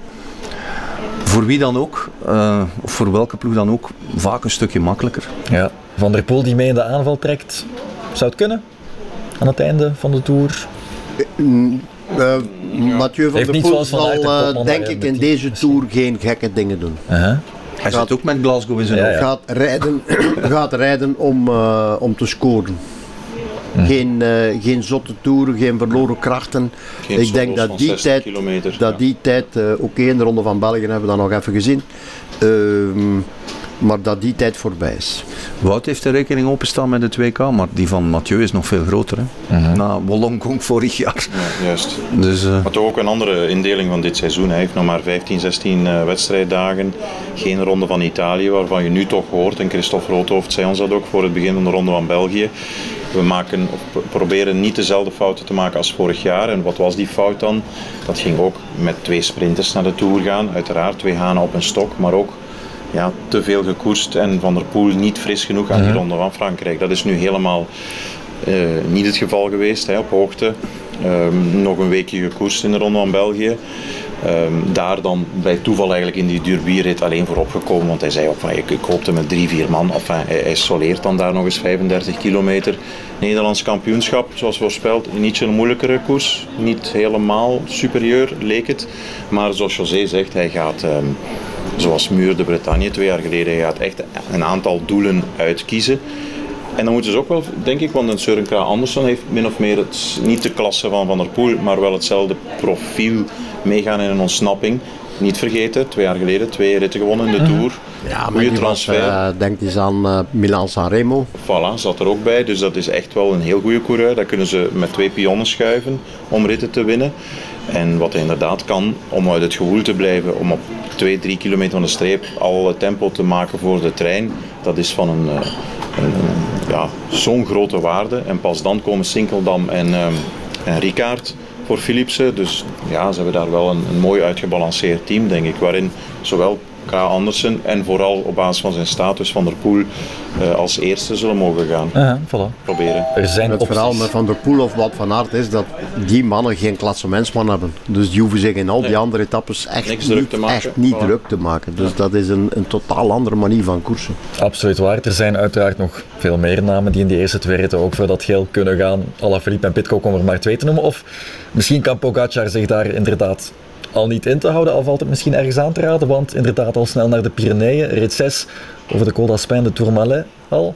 voor wie dan ook, uh, of voor welke ploeg dan ook, vaak een stukje makkelijker. Ja. Van der Poel die mee in de aanval trekt, zou het kunnen? Aan het einde van de Tour? Uh, Mathieu van der Poel de zal, uh, denk ik, in deze Tour geen gekke dingen doen. Hij zit ook met Glasgow in zijn Ja. Gaat rijden, gaat rijden om, uh, om te scoren. Geen, uh, geen zotte toeren, geen verloren krachten. Geen ik denk dat die 60 tijd, dat ja. die tijd uh, oké, in de Ronde van België hebben we dat nog even gezien. Ehm, maar dat die tijd voorbij is. Wout heeft de rekening openstaan met het WK, maar die van Mathieu is nog veel groter. Hè? Na Wollongong vorig jaar. Ja, juist. Dus, uh, Maar toch ook een andere indeling van dit seizoen. Hij heeft nog maar 15, 16 uh, wedstrijddagen. Geen ronde van Italië, waarvan je nu toch hoort. En Christophe Roodhoofd zei ons dat ook voor het begin van de ronde van België. We maken, of proberen niet dezelfde fouten te maken als vorig jaar. En wat was die fout dan? Dat ging ook met twee sprinters naar de Tour gaan. Uiteraard twee hanen op een stok, maar ook ja, te veel gekoerst en Van der Poel niet fris genoeg aan die ronde van Frankrijk. Dat is nu helemaal uh, niet het geval geweest hè, op hoogte. Um, nog een weekje gekoerst in de ronde van België. Um, daar dan bij toeval eigenlijk in die Durbierrit alleen voor opgekomen. Want hij zei ook van ik, ik hoopte met drie, vier man. Enfin, hij, soleert dan daar nog eens 35 kilometer. Nederlands kampioenschap, zoals voorspeld. Niet zo'n moeilijkere koers. Niet helemaal superieur leek het. Maar zoals José zegt, hij gaat... Um, zoals Muur de Bretagne twee jaar geleden. Hij gaat echt een aantal doelen uitkiezen. En dan moeten ze ook wel, denk ik, want een Søren Kragh Andersen heeft min of meer het, niet de klasse van Van der Poel, maar wel hetzelfde profiel meegaan in een ontsnapping. Niet vergeten, twee jaar geleden twee ritten gewonnen in de Tour. Ja, Goeie transfer. Was, uh, denk eens aan uh, Milan Sanremo. Voilà, zat er ook bij. Dus dat is echt wel een heel goede coureur. Daar kunnen ze met twee pionnen schuiven om ritten te winnen. En wat hij inderdaad kan, om uit het gewoel te blijven, om op 2, 3 kilometer van de streep al tempo te maken voor de trein, dat is van een, een, een ja, zo'n grote waarde. En pas dan komen Sinkeldam en, um, en voor Philipsen. Dus ja, ze hebben daar wel een, een mooi uitgebalanceerd team, denk ik, waarin zowel K. Andersen en vooral op basis van zijn status Van der Poel uh, als eerste zullen mogen gaan. Voilà. Proberen. Er zijn het opties. verhaal met Van der Poel of Wout van Aert is dat die mannen geen klassementsman hebben. Dus die hoeven zich in al die Nee. andere etappes echt Niks niet, druk te maken. echt niet Voilà. druk te maken. Dus dat is een, een totaal andere manier van koersen. Absoluut waar. Er zijn uiteraard nog veel meer namen die in die eerste twee ritten ook voor dat geel kunnen gaan. Alaphilippe en Pitcock om er maar twee te noemen. Of misschien kan Pogacar zich daar inderdaad al niet in te houden. Al valt het misschien ergens aan te raden. Want inderdaad al snel naar de Pyreneeën. Rit 6 over de Col d'Aspin, de Tourmalet al.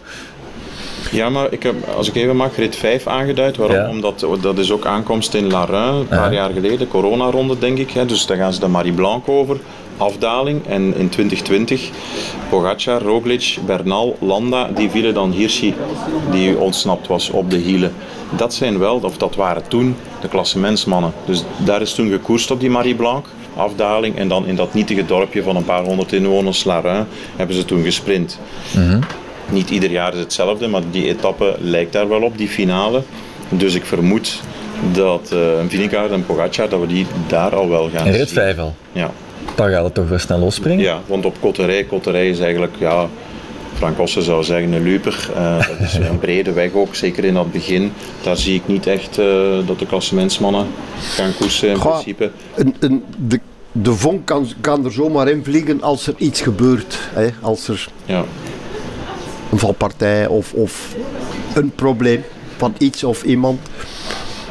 Ja, maar ik heb, als ik even mag, rit 5 aangeduid. Waarom? Ja. Omdat dat is ook aankomst in Larin, een paar Ja. jaar geleden, coronaronde denk ik. Hè. Dus daar gaan ze de Marie Blanc over. Afdaling en in 2020 Pogacar, Roglic, Bernal, Landa, die vielen dan Hirschi, die ontsnapt was op de hielen. Dat zijn wel, of dat waren toen, de klassementsmannen. Dus daar is toen gekoerst op die Marie Blanc, afdaling. En dan in dat nietige dorpje van een paar honderd inwoners, Larin, hebben ze toen gesprint. Niet ieder jaar is hetzelfde, maar die etappe lijkt daar wel op, die finale. Dus ik vermoed dat uh, Vingegaard en Pogacar, dat we die daar al wel gaan In zien. 5 al. Ja. Dan gaat het toch weer snel losspringen. ja, want op Kotterij, Kotterij is eigenlijk, ja, Frank Ossen zou zeggen een luper. Uh, dat is een brede weg ook, zeker in dat begin. Daar zie ik niet echt uh, dat de klassementsmannen gaan koersen in Goh, principe. Een, een, de, de vonk kan, kan er zomaar in vliegen als er iets gebeurt. Hè? Als er Ja. een valpartij of, of een probleem van iets of iemand.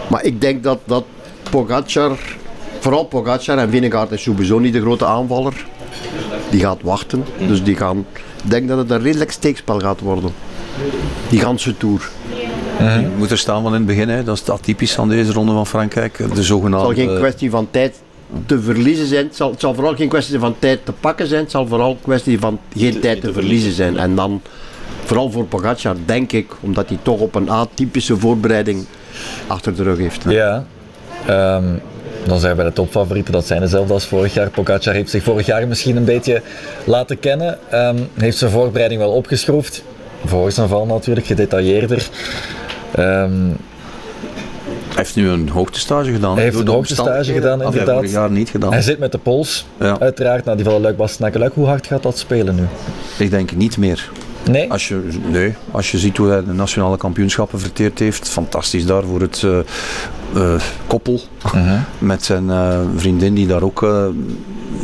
Maar ik denk dat, dat Pogacar, vooral Pogacar en Vingegaard is sowieso niet de grote aanvaller. Die gaat wachten, dus die gaan, ik denk dat het een redelijk steekspel gaat worden. Die ganse tour. Je moet er staan van in het begin, hè. dat is atypisch aan deze ronde van Frankrijk. De Het zal zogenaamde... geen kwestie van tijd te verliezen zijn. Het zal, het zal vooral geen kwestie van tijd te pakken zijn. Het zal vooral een kwestie van geen tijd te verliezen zijn. En dan vooral voor Pogacar, denk ik, omdat hij toch op een atypische voorbereiding achter de rug heeft. hè. Ja. Ehm, dan zijn we bij de topfavorieten. Dat zijn dezelfde als vorig jaar. Pogacar heeft zich vorig jaar misschien een beetje laten kennen. Ehm, heeft zijn voorbereiding wel opgeschroefd. Voor zijn val natuurlijk, gedetailleerder. Ehm, Hij heeft nu een hoogtestage gedaan. Hij heeft een hoogtestage gedaan, hij inderdaad. vorig jaar niet gedaan. hij zit met de pols, Ja. uiteraard, na die van Luik Bastenaken. Hoe hard gaat dat spelen nu? Ik denk niet meer. Nee? Als je, nee, als je ziet hoe hij de nationale kampioenschappen verteerd heeft, fantastisch daar voor het eh, eh, koppel. Mhm. Met zijn eh, vriendin die daar ook eh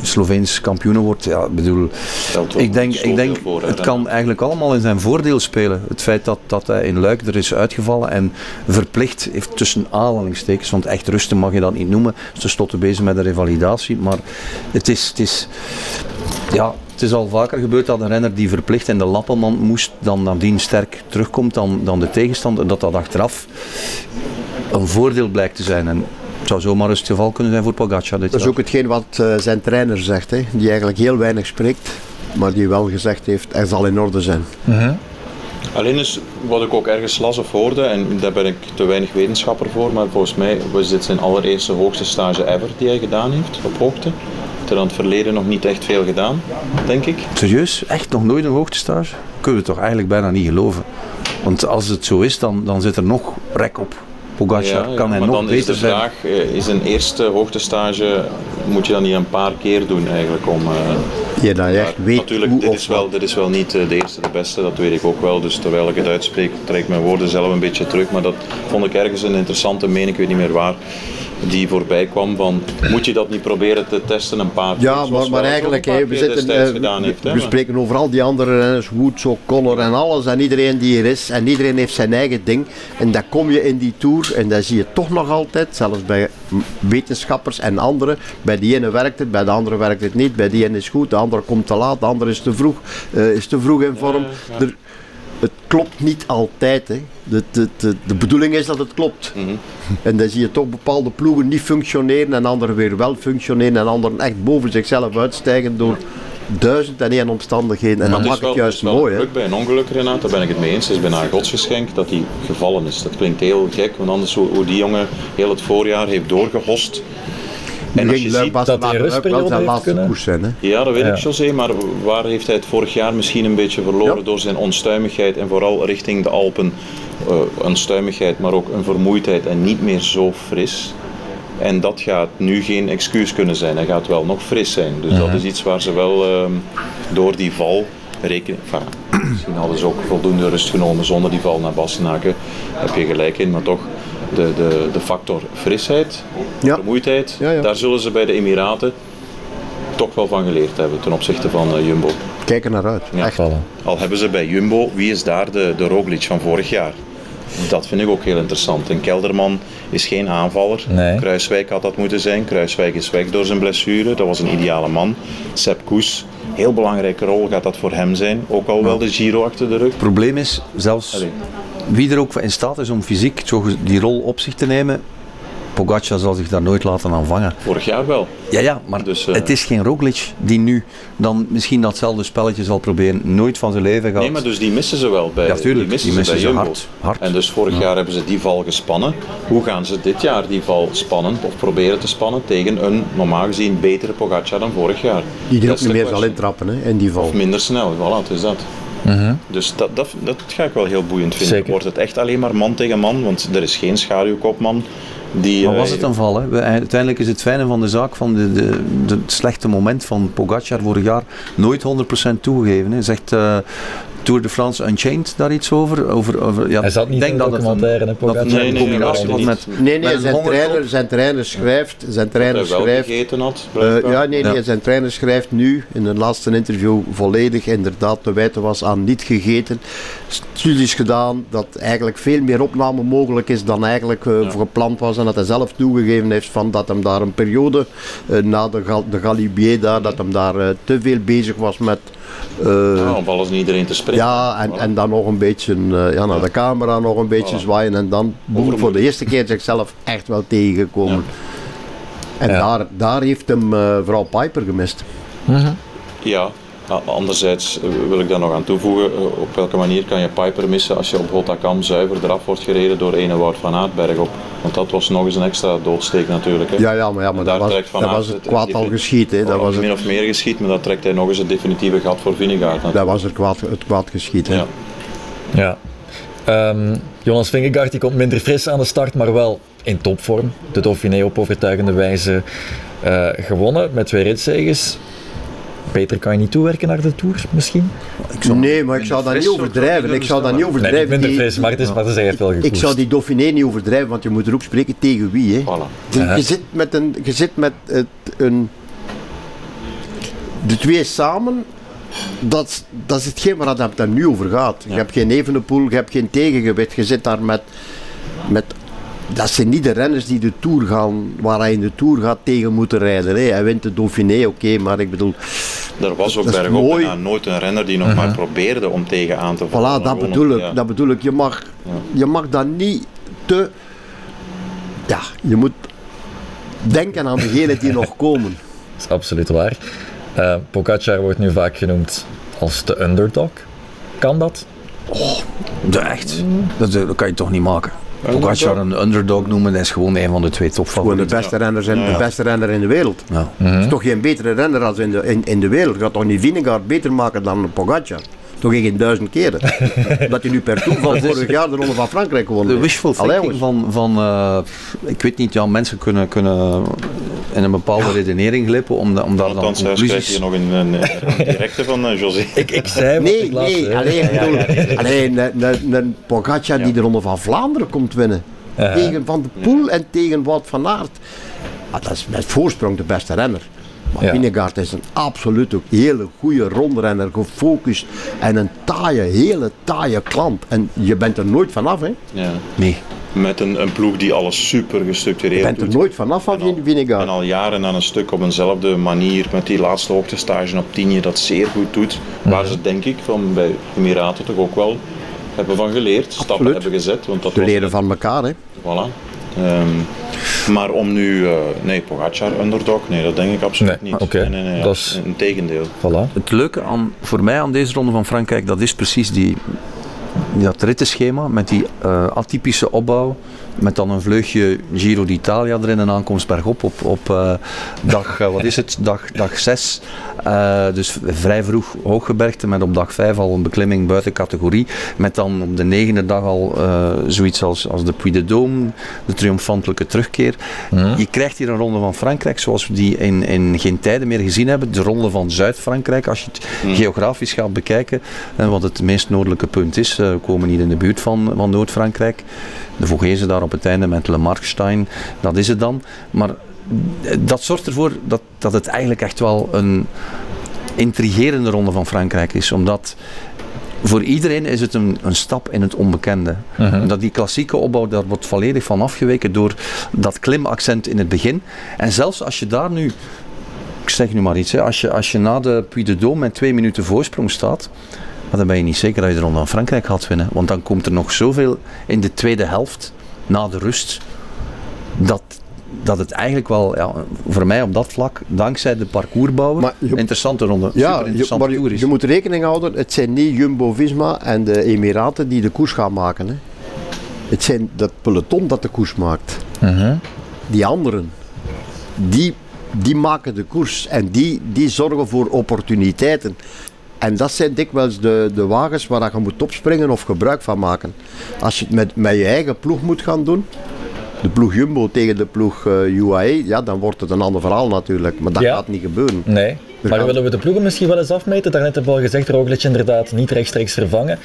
Sloveens kampioen wordt. Ja, ik bedoel, ik denk, ik denk voor, hè, het dan. kan eigenlijk allemaal in zijn voordeel spelen. Het feit dat, dat hij in Luik er is uitgevallen en verplicht heeft tussen aanhalingstekens, want echt rusten mag je dat niet noemen. Ze stotten bezig met de revalidatie, maar het is, het is ja, het is al vaker gebeurd dat een renner die verplicht in de lappenmand moest, dan nadien sterk terugkomt dan, dan de tegenstander, dat dat achteraf een voordeel blijkt te zijn. En het zou zomaar eens het geval kunnen zijn voor Pogacar dit Dat is ook hetgeen wat eh, zijn trainer zegt, hè, die eigenlijk heel weinig spreekt, maar die wel gezegd heeft, hij zal in orde zijn. Alleen is wat ik ook ergens las of hoorde, en daar ben ik te weinig wetenschapper voor, maar volgens mij was dit zijn allereerste hoogste stage ever die hij gedaan heeft op hoogte. Heeft er aan het verleden nog niet echt veel gedaan, denk ik. Serieus? Echt nog nooit een hoogtestage? Kunnen we toch eigenlijk bijna niet geloven. Want als het zo is, dan, dan zit er nog rek op. Pogacar kan hij maar nog dan beter is de zijn. vraag, eh, is een eerste hoogtestage, moet je dat niet een paar keer doen eigenlijk om... eh, Je dat je echt Maar weet natuurlijk, hoe dit of is, wel, dit is wel niet eh, de eerste, de beste, dat weet ik ook wel. Dus terwijl ik het uitspreek, trek ik mijn woorden zelf een beetje terug. Maar dat vond ik ergens een interessante mening, ik weet niet meer waar, die voorbij kwam van, moet je dat niet proberen te testen een paar keer? Ja, maar, maar eigenlijk, hè, we, zitten, eh, we- spreken over al die andere renners, Woods, O'Connor en alles. En iedereen die er is. En iedereen heeft zijn eigen ding. En dan kom je in die Tour en dan zie je toch nog altijd, zelfs bij wetenschappers en anderen. Bij die ene werkt het, bij de andere werkt het niet. Bij die ene is het goed, de andere komt te laat, de andere is te vroeg, eh, is te vroeg in vorm. Er- het klopt niet altijd. Hè. De, de, de, de bedoeling is dat het klopt. Mhm. En dan zie je toch bepaalde ploegen niet functioneren en anderen weer wel functioneren en anderen echt boven zichzelf uitstijgen door duizend en één omstandigheden. En het is maakt het het juist is wel mooi. een geluk bij een ongeluk, Renat, daar ben ik het mee eens. Het is bijna een godsgeschenk dat hij gevallen is. Dat klinkt heel gek, want anders hoe die jongen heel het voorjaar heeft doorgehost. En als ging je ziet, dat hij rustperiode zijn heeft laatste kunnen. koers zijn. Hè. Ja, dat weet Ja. ik, José, maar waar heeft hij het vorig jaar misschien een beetje verloren Ja. door zijn onstuimigheid en vooral richting de Alpen eh onstuimigheid, maar ook een vermoeidheid en niet meer zo fris. En dat gaat nu geen excuus kunnen zijn. Hij gaat wel nog fris zijn. Dus dat is iets waar ze wel ehm, door die val rekenen. Enfin, misschien hadden ze ook voldoende rust genomen zonder die val naar Bastenaken. Daar heb je gelijk in, maar toch. De, de, de factor frisheid, Ja. vermoeidheid, Ja, ja. daar zullen ze bij de Emiraten toch wel van geleerd hebben ten opzichte van eh, Jumbo. Kijk er naar uit. Ja. Echt. Al hebben ze bij Jumbo, wie is daar de, de Roglic van vorig jaar? Dat vind ik ook heel interessant. Een Kelderman is geen aanvaller. Nee. Kruiswijk had dat moeten zijn. Kruiswijk is weg door zijn blessure. Dat was een ideale man. Sepp Koes, heel belangrijke rol gaat dat voor hem zijn. Ook al wel de Giro achter de rug. Het probleem is, zelfs Allee. Wie er ook in staat is om fysiek zo die rol op zich te nemen, Pogacar zal zich daar nooit laten aan vangen. Vorig jaar wel. Ja, ja, maar Dus, eh, het is geen Roglic die nu dan misschien datzelfde spelletje zal proberen. Nooit van zijn leven gaat. Nee, maar dus die missen ze wel bij, Ja, tuurlijk, die missen die ze bij hard, hard. En dus vorig jaar hebben ze die val gespannen. Hoe gaan ze dit jaar die val spannen of proberen te spannen tegen een normaal gezien betere Pogacar dan vorig jaar? Die er Dat ook niet meer zal intrappen hè, in die val. Of minder snel, voilà, het is dat. Dus dat, dat, dat ga ik wel heel boeiend vinden. Zeker. Wordt het echt alleen maar man tegen man, want er is geen schaduwkopman die... Maar eh, was het een val? Hè? We- Uiteindelijk is het fijne van de zaak van de, de, slechte moment van Pogacar vorig jaar nooit 100% toegegeven. Hè. Zegt eh, Tour de France Unchained daar iets over? over, over ja, Hij zat niet ik denk in dat de het een, dat het een Nee, nee, combinatie nee, was met, Nee, nee, zijn trainer, zijn trainer schrijft, zijn dat trainer hij wel schrijft gegeten had, Eh, ja, nee, nee, Ja. zijn trainer schrijft nu in een laatste interview volledig inderdaad te wijten was aan niet gegeten. Studies gedaan dat eigenlijk veel meer opname mogelijk is dan eigenlijk eh, gepland was. En dat hij zelf toegegeven heeft van dat hem daar een periode eh, na de, Gal de Galibier daar, dat hem daar te veel bezig was met... eh, Ja, om alles niet iedereen te spreken. ja, en, Voilà. en dan nog een beetje eh, ja, naar de camera nog een beetje Voilà. zwaaien en dan boem, voor de eerste keer zichzelf echt wel tegengekomen. En Ja. daar, daar heeft hem eh vooral Piper gemist. Ja, Anderzijds eh, wil ik daar nog aan toevoegen, eh, op welke manier kan je Piper missen als je op Rotterdam zuiver eraf wordt gereden door ene Wout van Aert bergop. Want dat was nog eens een extra doodsteek natuurlijk. Hè. Ja, ja, maar, ja, maar Daar dat was, trekt Van dat was het kwaad al geschiet. Hè. Dat, was min het, of meer geschiet, maar dat trekt hij nog eens het definitieve gat voor Vinegaard. dat was het kwaad, het kwaad geschiet. Hè. Ja. Ja. Ehm, Jonas Vingegaard die komt minder fris aan de start, maar wel in topvorm. De Dauphiné op overtuigende wijze eh, gewonnen met twee ritzeges. Peter, kan je niet toewerken naar de Tour misschien? Nee, maar ik zou dat niet ik overdrijven. Ik zou dat niet overdrijven. minder Die- fris, maar het is, maar het is echt wel ik zou die Dauphiné niet overdrijven, want je moet er ook spreken tegen wie. Hè. De- je, zit met een, je zit met het, een. De twee samen, dat, is- dat is hetgeen waar het daar nu over gaat. Je hebt geen Evenepoel, je hebt geen tegengewicht. Je zit daar met, met. Dat zijn niet de renners die de Tour gaan, waar hij in de Tour gaat tegen moeten rijden. Hè. Hij wint de Dauphiné, oké, maar ik bedoel. Er was ook Dat is bergop mooi. bijna nooit een renner die nog maar probeerde om tegen aan te vallen. Voilà, dat bedoel ik. ja. Dat bedoel ik. Je mag, Ja. je mag dat niet te. Ja, je moet denken aan degenen die nog komen. Dat is absoluut waar. Eh Pogacar wordt nu vaak genoemd als de underdog. Kan dat? De echt. Dat, dat kan je toch niet maken. Pogacar een underdog noemen, dat is gewoon een van de twee Gewoon de topfavorieten. beste, renners in, Ja. de beste renner in de wereld. Ja. Het is toch geen betere renner als in de, in, in de wereld. Je gaat toch niet Vinegaard beter maken dan een Pogacar? Toch geen duizend keren. dat hij nu per toeval vorig jaar de Ronde van Frankrijk gewonnen De wishful thinking van, van eh, ik weet niet, ja, mensen kunnen, kunnen in een bepaalde redenering glippen om, da- om daar dan Althans, conclusies... hier nog een, een, een directe van eh, José. Ik, ik zei wat Nee, ik nee, alleen, bedoel, alleen een, een, Pogacar die de Ronde van Vlaanderen komt winnen. Ja. Tegen Van de Poel en tegen Wout van Aert. Ah, dat is met voorsprong de beste renner. Maar Ja. Vinegaard is een absoluut ook hele goede rondrenner, gefocust en een taaie, hele taaie klant. En je bent er nooit vanaf, hè? Ja. Nee. Met een, een ploeg die alles super Je gestructureerd bent er doet. nooit vanaf van En al- Vinegaard. En al jaren aan een stuk op eenzelfde manier met die laatste hoogtestage op 10 dat zeer goed doet. Waar ze denk ik van bij Emiraten toch ook wel hebben van geleerd. Stappen Absoluut. hebben gezet. Want dat Te leren van elkaar, hè? Voilà. Ehm, maar om nu, eh, nee, Pogacar underdog, nee, dat denk ik absoluut Nee, niet. Nee, nee, nee, Dat is- Een tegendeel. Voilà. Het leuke aan, voor mij aan deze ronde van Frankrijk, dat is precies die, dat rittenschema met die eh, atypische opbouw. Met dan een vleugje Giro d'Italia erin en aankomst bergop op, op eh, dag, eh, wat is het, dag, dag 6. Eh, dus vrij vroeg hooggebergte met op dag 5 al een beklimming buiten categorie. Met dan op de negende dag al eh, zoiets als, als de Puy de Dôme, de triomfantelijke terugkeer. Je krijgt hier een ronde van Frankrijk zoals we die in, in geen tijden meer gezien hebben. De ronde van Zuid-Frankrijk, als je het geografisch gaat bekijken, en wat het meest noordelijke punt is. eh, we komen hier in de buurt van, van Noord-Frankrijk. De Vogezen daar op het einde met Le Markstein, dat is het dan. Maar eh, dat zorgt ervoor dat, dat het eigenlijk echt wel een intrigerende ronde van Frankrijk is. Omdat voor iedereen is het een, een stap in het onbekende. Dat die klassieke opbouw, daar wordt volledig van afgeweken door dat klimaccent in het begin. En zelfs als je daar nu, ik zeg nu maar iets, hè, als, je, als je na de Puy de Dôme met twee minuten voorsprong staat, maar dan ben je niet zeker dat je de Ronde van Frankrijk gaat winnen. Want dan komt er nog zoveel in de tweede helft, na de rust, dat, dat het eigenlijk wel, ja, voor mij op dat vlak, dankzij de parcoursbouwer, Maar je- interessante ronde, Ja, super je, maar je, moet rekening houden, het zijn niet Jumbo-Visma en de Emiraten die de koers gaan maken. Hè. Het zijn dat peloton dat de koers maakt. Die anderen, die, die maken de koers en die, die zorgen voor opportuniteiten. En dat zijn dikwijls de, de wagens waar je moet opspringen of gebruik van maken. Als je het met, met je eigen ploeg moet gaan doen, de ploeg Jumbo tegen de ploeg eh, UAE, ja, dan wordt het een ander verhaal natuurlijk. Maar dat Ja. gaat niet gebeuren. Nee. Maar gaan- willen we de ploegen misschien wel eens afmeten? Daarnet hebben we al gezegd, Roglic inderdaad niet rechtstreeks vervangen.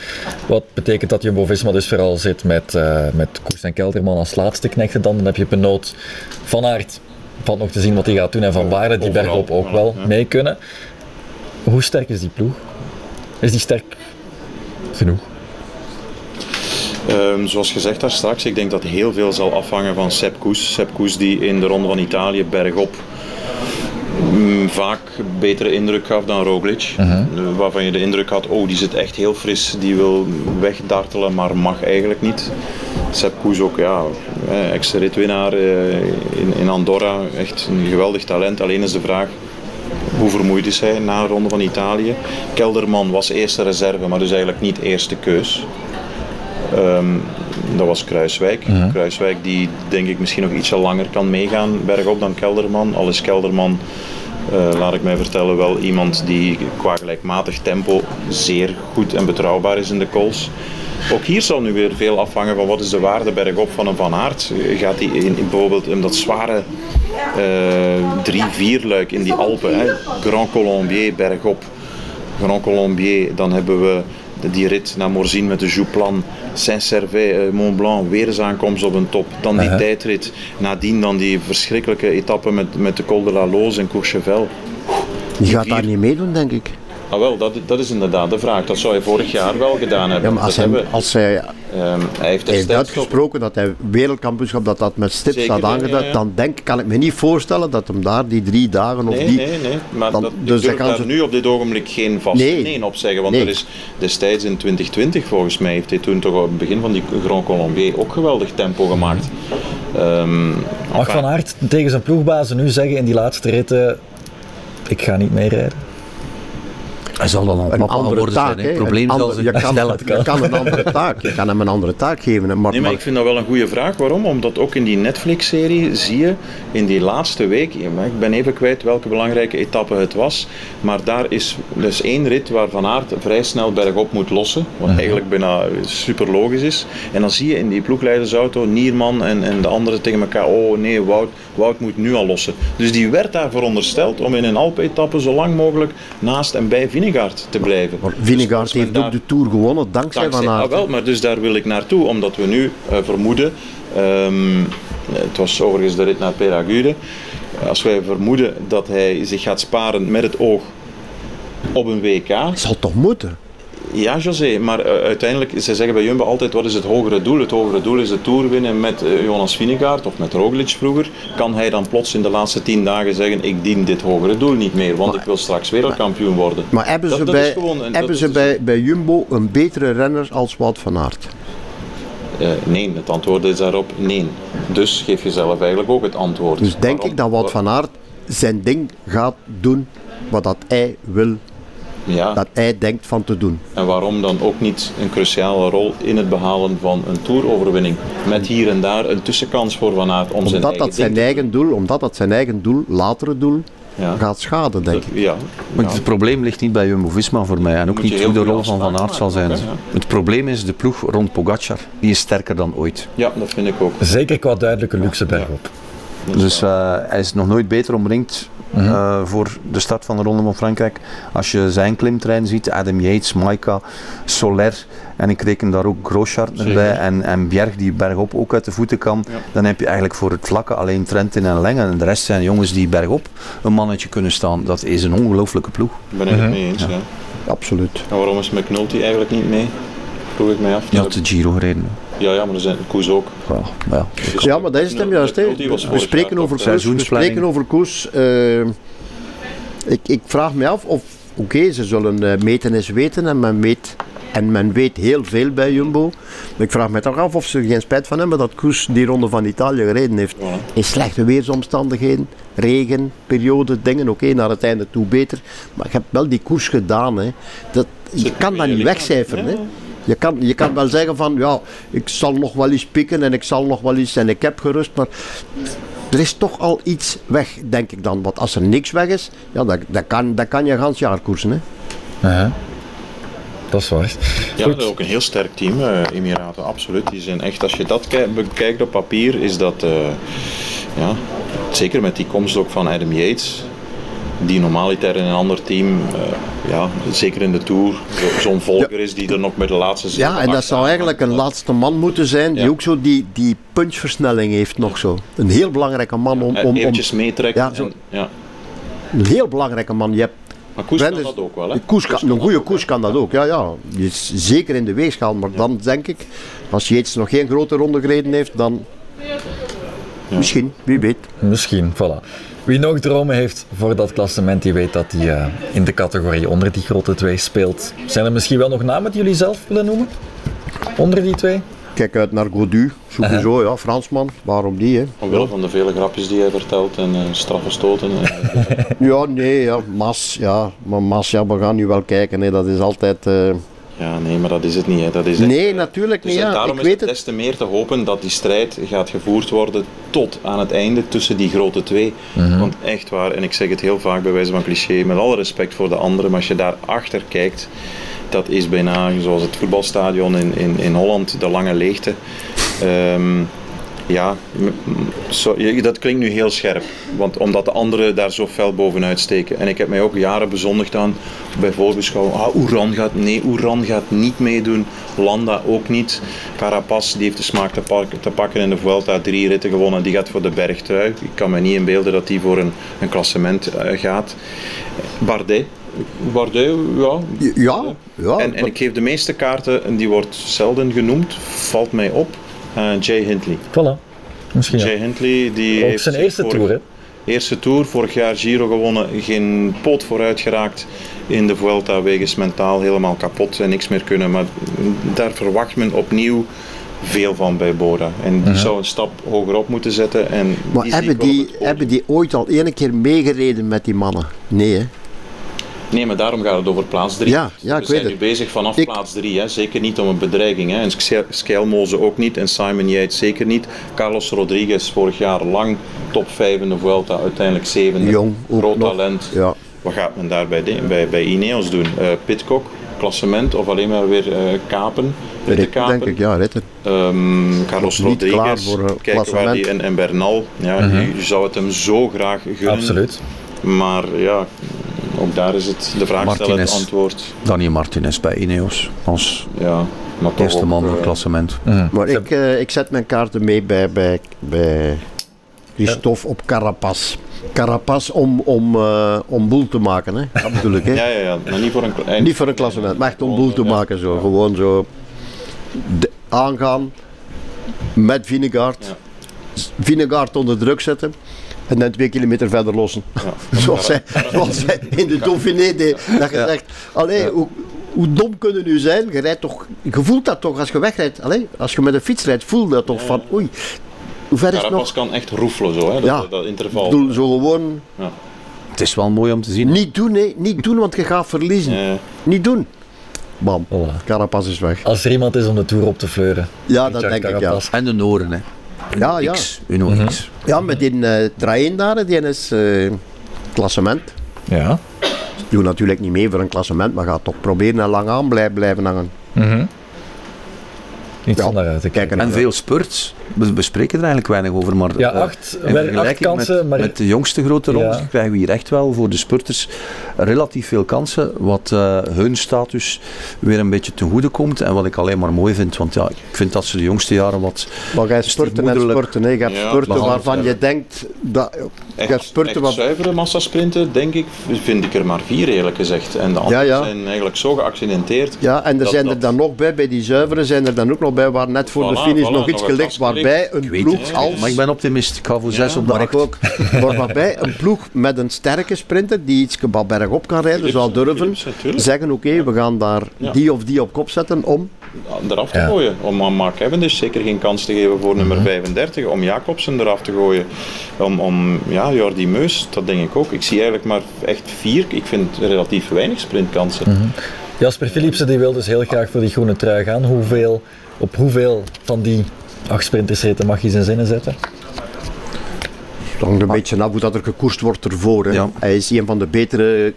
Wat betekent dat Jumbo-Visma dus vooral zit met, eh met Koers en Kelderman als laatste knechten dan. Dan heb je Benoot Van Aert. Valt nog te zien wat hij gaat doen. En Van Baarle die bergop ook wel mee kunnen. Hoe sterk is die ploeg? Is die sterk genoeg? Ehm, zoals gezegd daar straks, ik denk dat heel veel zal afhangen van Sepp Koes. Sepp Koes die in de Ronde van Italië bergop mm, vaak betere indruk gaf dan Roglic. Eh, Waarvan je de indruk had, oh die zit echt heel fris, die wil wegdartelen, maar mag eigenlijk niet. Sepp Koes ook, ja, eh, ex-ritwinnaar eh, in, in Andorra, echt een geweldig talent. Alleen is de vraag, hoe vermoeid is hij na de ronde van Italië? Kelderman was eerste reserve, maar dus eigenlijk niet eerste keus. Ehm, dat was Kruiswijk. Kruiswijk die denk ik misschien nog ietsje langer kan meegaan bergop dan Kelderman. Al is Kelderman, eh, laat ik mij vertellen, wel iemand die qua gelijkmatig tempo zeer goed en betrouwbaar is in de calls. Ook hier zal nu weer veel afhangen van wat is de waarde bergop van een Van Aert. Gaat hij in, in bijvoorbeeld in dat zware eh, drie 4 luik in die Alpen, hè? Grand Colombier bergop, Grand Colombier, dan hebben we die rit naar Morzine met de Jouplan, Saint-Servais, eh, Mont Blanc, weer eens aankomst op een top. Dan die tijdrit, nadien dan die verschrikkelijke etappe met, met de Col de la Loze en Courchevel. Die gaat daar niet meedoen, denk ik. Ah wel, dat, dat is inderdaad de vraag. Dat zou hij vorig jaar wel gedaan hebben. Ja, maar als dat hij, hebben, als hij, ehm, hij heeft heeft uitgesproken dat hij wereldkampioenschap dat dat met stips had ja, aangeduid, ja, ja. dan denk, kan ik me niet voorstellen dat hem daar die drie dagen of Nee, die... nee, nee. Maar dan- dat, dus ik daar ze- nu op dit ogenblik geen vast nee. Nee. op zeggen. Want Nee. er is destijds in 2020 volgens mij, heeft hij toen toch op het begin van die Grand Colombier ook geweldig tempo gemaakt. Ehm, Mag enfin, Van Aert tegen zijn ploegbazen nu zeggen in die laatste ritten, ik ga niet meerijden? Hij zal dan een Een papa andere worden taak. zijn. probleem ander- zijn. je, kan, kan. je kan een andere taak. Je kan hem een andere taak geven. Maar, Nee, maar ik vind dat wel een goede vraag. Waarom? Omdat ook in die Netflix-serie zie je in die laatste week, ik ben even kwijt welke belangrijke etappe het was, maar daar is dus één rit waar Van Aert vrij snel bergop moet lossen, wat eigenlijk bijna super logisch is. En dan zie je in die ploegleidersauto Nierman en, en de anderen tegen elkaar, oh nee, Wout, Wout moet nu al lossen. Dus die werd daar verondersteld om in een Alpe-etappe zo lang mogelijk naast en bij Vinegaard te blijven. maar Dus Vinegaard heeft ook de Tour gewonnen dankzij Dankzij, Van ah, Aert. wel, maar dus daar wil ik naartoe, omdat we nu eh, vermoeden, ehm, het was overigens de rit naar Peragude, als wij vermoeden dat hij zich gaat sparen met het oog op een WK. Het zal toch moeten? Ja, José, maar eh, uiteindelijk, ze zeggen bij Jumbo altijd, wat is het hogere doel? Het hogere doel is de Tour winnen met eh, Jonas Vingegaard of met Roglic vroeger. Kan hij dan plots in de laatste tien dagen zeggen, ik dien dit hogere doel niet meer, want ik wil straks wereldkampioen worden. Maar hebben ze, Dat- dat is bij, gewoon hebben ze is- bij, bij Jumbo een betere renner als Wout van Aert? Eh, nee, het antwoord is daarop nee. Dus geef jezelf eigenlijk ook het antwoord. Dus denk Waarom? ik dat Wout van Aert zijn ding gaat doen wat dat hij wil, Ja, dat hij denkt van te doen. en waarom dan ook niet een cruciale rol in het behalen van een toeroverwinning? Met hier en daar een tussenkans voor Van Aert om zijn Omdat eigen dat zijn eigen doel, omdat dat zijn eigen doel, latere doel, Ja. gaat schaden, denk ik. Ja, Maar het probleem ligt niet bij Jumbo-Visma voor mij en ook niet hoe de rol van Van Aert zal zijn. Het probleem is de ploeg rond Pogacar. Die is sterker dan ooit. ja, dat vind ik ook. Zeker qua duidelijke luxe bergop. Dus eh, hij is nog nooit beter omringd eh, voor de start van de Ronde van Frankrijk. Als je zijn klimtrein ziet, Adam Yates, Maika, Soler en ik reken daar ook Groschart erbij en, en Bjerg die bergop ook uit de voeten kan, Ja. dan heb je eigenlijk voor het vlakke alleen Trentin en Lengen en de rest zijn jongens die bergop een mannetje kunnen staan. Dat is een ongelooflijke ploeg. Ik ben ik het mee eens. Ja. Absoluut. En waarom is McNulty eigenlijk niet mee? Vroeg ik mij af. Die had de Giro gereden. Ja, ja, maar er zijn Koes ook. Ja, maar ja. Ja, maar dat is het hem juist. We spreken over koers. We spreken over koers. eh, ik, ik vraag me af of, oké, ze zullen eh, meten is weten en men weet, en men weet heel veel bij Jumbo. Maar ik vraag me toch af of ze er geen spijt van hebben dat Koers die ronde van Italië gereden heeft. In slechte weersomstandigheden, regen, periode, dingen, oké, naar het einde toe beter. Maar je hebt wel die koers gedaan. Hè. Dat, je kan dat niet wegcijferen. Hè. Je kan, je kan wel zeggen van, ja, ik zal nog wel eens pikken en ik zal nog wel eens en ik heb gerust, maar er is toch al iets weg, denk ik dan. Want als er niks weg is, ja, dat, dat, kan, dat kan je gans jaar koersen. Hè. Aha. Dat is waar. Ja, Goed. dat is ook een heel sterk team, eh, Emiraten, absoluut. Die zijn echt, als je dat ki- bekijkt op papier, is dat, eh, ja, zeker met die komst ook van Adam Yates, die normaliter in een ander team, eh, ja, zeker in de Tour, zo- zo'n volger is die er nog met de laatste zit. Ja, en dat zou eigenlijk een laatste man moeten zijn die Ja. ook zo die, die punchversnelling heeft nog zo. Een heel belangrijke man om... Om, om eventjes meetrekken. Ja, en- ja. een heel belangrijke man. Je hebt Maar Koes kan dat ook wel, hè? De koers kan, een goede koers kan dat ook, ja, ja. Is zeker in de weegschaal, maar dan denk ik, als Yates nog geen grote ronde gereden heeft, dan misschien, wie weet. Misschien, voilà. Wie nog dromen heeft voor dat klassement, die weet dat hij eh, in de categorie onder die grote twee speelt. Zijn er misschien wel nog namen die jullie zelf willen noemen? Onder die twee? kijk uit naar Godu, sowieso, ja, Fransman, waarom niet, hè? Omwille van de vele grapjes die hij vertelt en uh, straffe stoten. En, ja, nee, ja, Mas, ja, maar Mas, ja, we gaan nu wel kijken, hè. dat is altijd... Ja, nee, maar dat is het niet. Hè. Dat is nee, natuurlijk dus niet. Ja. Daarom ik is weet het des te meer te hopen dat die strijd gaat gevoerd worden tot aan het einde tussen die grote twee. Mm -hmm. Want echt waar, en ik zeg het heel vaak bij wijze van cliché, met alle respect voor de anderen, maar als je daar achter kijkt, dat is bijna zoals het voetbalstadion in, in, in Holland, de lange leegte. Um, ja, so, dat klinkt nu heel scherp, want omdat de anderen daar zo fel bovenuit steken. En ik heb mij ook jaren bezondigd aan bij voorbeschouwing. Ah, Oeran gaat, nee, Oeran gaat niet meedoen. Landa ook niet. Carapaz die heeft de smaak te, pakken, te pakken in de Vuelta, drie ritten gewonnen. Die gaat voor de bergtrui. Ik kan me niet inbeelden dat die voor een, een klassement uh, gaat. Bardet, Bardet, ja. Ja, ja. En, en ik geef de meeste kaarten, en die wordt zelden genoemd, valt mij op. Uh, Jay Hindley. Voilà. Misschien Jay ja. Hindley, die Ook heeft zijn eerste vorig, tour, hè? Eerste tour, vorig jaar Giro gewonnen, geen poot vooruit geraakt in de Vuelta wegens mentaal helemaal kapot en niks meer kunnen. Maar daar verwacht men opnieuw veel van bij Bora. En die zou een stap hoger op moeten zetten. En Maar die hebben op die, hebben die ooit al één keer meegereden met die mannen? Nee, hè? Nee, maar daarom gaat het over plaats 3. Ja, ja, We ik zijn weet nu het. bezig vanaf Ik- plaats 3. Zeker niet om een bedreiging. Hè. En Ske- Skelmoze ook niet. En Simon Yates zeker niet. Carlos Rodriguez vorig jaar lang top 5 in de Vuelta. Uiteindelijk zevende. Jong, ook Groot nog. talent. Ja. Wat gaat men daar bij, de- bij, bij Ineos doen? Eh Pitcock, klassement of alleen maar weer eh, kapen? Ritten Rit, kapen? denk ik, ja, ritten. Ehm, Carlos Rodriguez, voor, eh, kijken waar klassement. die, en, en Bernal, ja, Mhm. je, je zou het hem zo graag gunnen. Absoluut. Maar ja, ook daar is het de vraag stellen, het Martinez. antwoord. Daniel Martinez bij Ineos als Ja, maar toch eerste ook, man van eh, het klassement. Maar ik, eh, ik zet mijn kaarten mee bij, bij, bij Christophe op Carapaz. Carapaz om, om, eh, om boel te maken, hè? dat bedoel ik. Hè? Ja, ja, ja, maar niet voor een, Niet voor een klassement, maar echt om boel te Ja. maken. Zo. Gewoon zo de- aangaan met Vinegaard. Ja. Vinegaard onder druk zetten. En dan twee kilometer verder lossen. Ja. Zoals hij, zoals hij in de Dauphiné deed. Dat je zegt, allee, hoe, hoe dom kunnen nu zijn? Je, rijdt toch, je voelt dat toch als je wegrijdt. Allee, als je met een fiets rijdt, voel je dat toch van oei. Hoe ver is het nog? Kan echt roefelen zo, hè, dat, Ja. dat interval. bedoel, zo gewoon Het is wel mooi om te zien. niet doen, nee. Niet doen, want je gaat verliezen. Niet doen. Bam. Voilà. Carapaz is weg. Als er iemand is om de Tour op te fleuren. Ja, dat denk ik, ja. En de Noren, hè. Ja, ja. X, Uno Mhm. X. Ja, met die uh, Drain daar, die is eh, klassement. Ja. Doe natuurlijk niet mee voor een klassement, maar gaat toch proberen en lang aan blijven, blijven hangen. Mhm. Niet Ja, te kijk, kijken. En veel spurts. We bespreken er eigenlijk weinig over. Maar Ja, eh, acht, in wel- acht kansen, met, maar... met de jongste grote rondes Ja. krijgen we hier echt wel voor de spurters relatief veel kansen. Wat eh, hun status weer een beetje ten goede komt. En wat ik alleen maar mooi vind. Want ja, ik vind dat ze de jongste jaren wat... Maar jij spurten en spurten. Hè. Je hebt Ja, spurten waarvan je denkt... Dat, echt, spurten echt wat, zuivere massasprinten, denk ik, vind ik er maar vier eerlijk gezegd. En de anderen Ja, ja. zijn eigenlijk zo geaccidenteerd. ja, en er Dat- zijn er dat- dan nog bij, bij die zuiveren zijn er dan ook nog bij waar net voor de finish voilà, nog iets gelicht, vastgelegd. waarbij een ploeg het, als... maar ik ben optimist. Ik ga voor zes op de Maar acht. ik ook. Maar waarbij een ploeg met een sterke sprinter die iets bergop kan rijden, Philips, zou durven Philips, zeggen: Oké, we gaan daar Ja. die of die op kop zetten om. eraf te Ja. gooien. Om aan Mark Cavendish zeker geen kans te geven voor nummer 35. Om Jacobsen eraf te gooien. Om, om ja, Jordi Meus, dat denk ik ook. Ik zie eigenlijk maar echt vier. Ik vind relatief weinig sprintkansen. Jasper Philipsen die wil dus heel graag voor die groene trui gaan. Hoeveel, op hoeveel van die acht sprintersritten mag je zijn zinnen zetten? Het hangt een beetje af hoe dat er gekoerst wordt ervoor. Hè. Ja. Hij is een van de betere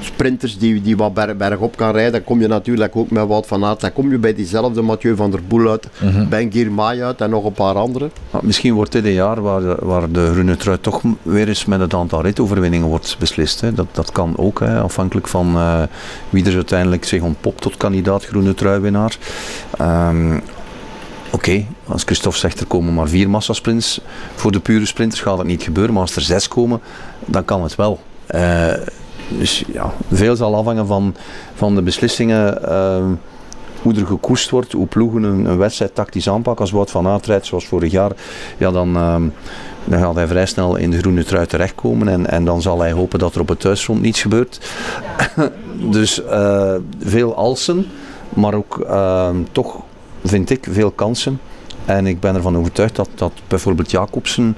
sprinters die, die wat berg, bergop kan rijden. Dan kom je natuurlijk ook met Wout van Aert. Dan kom je bij diezelfde Mathieu van der Poel uit, Ben Girmay uit en nog een paar anderen. Maar misschien wordt dit een jaar waar de, waar de groene trui toch weer eens met het aantal ritoverwinningen wordt beslist. Hè. Dat, dat kan ook, hè, afhankelijk van eh, wie er uiteindelijk zich ontpopt tot kandidaat groene truiwinnaar. Ehm Oké, als Christophe zegt er komen maar vier massasprints voor de pure sprinters gaat het niet gebeuren, maar als er zes komen, dan kan het wel. Eh, dus ja, veel zal afhangen van, van de beslissingen. ehm, hoe er gekoerst wordt, hoe ploegen een, wedstrijd tactisch aanpakken. Als Wout van Aert rijdt, zoals vorig jaar, ja, dan, ehm, dan gaat hij vrij snel in de groene trui terechtkomen. En, en dan zal hij hopen dat er op het thuisfront niets gebeurt. dus eh, veel alsen, maar ook ehm, toch vind ik, veel kansen. En ik ben ervan overtuigd dat, dat bijvoorbeeld Jacobsen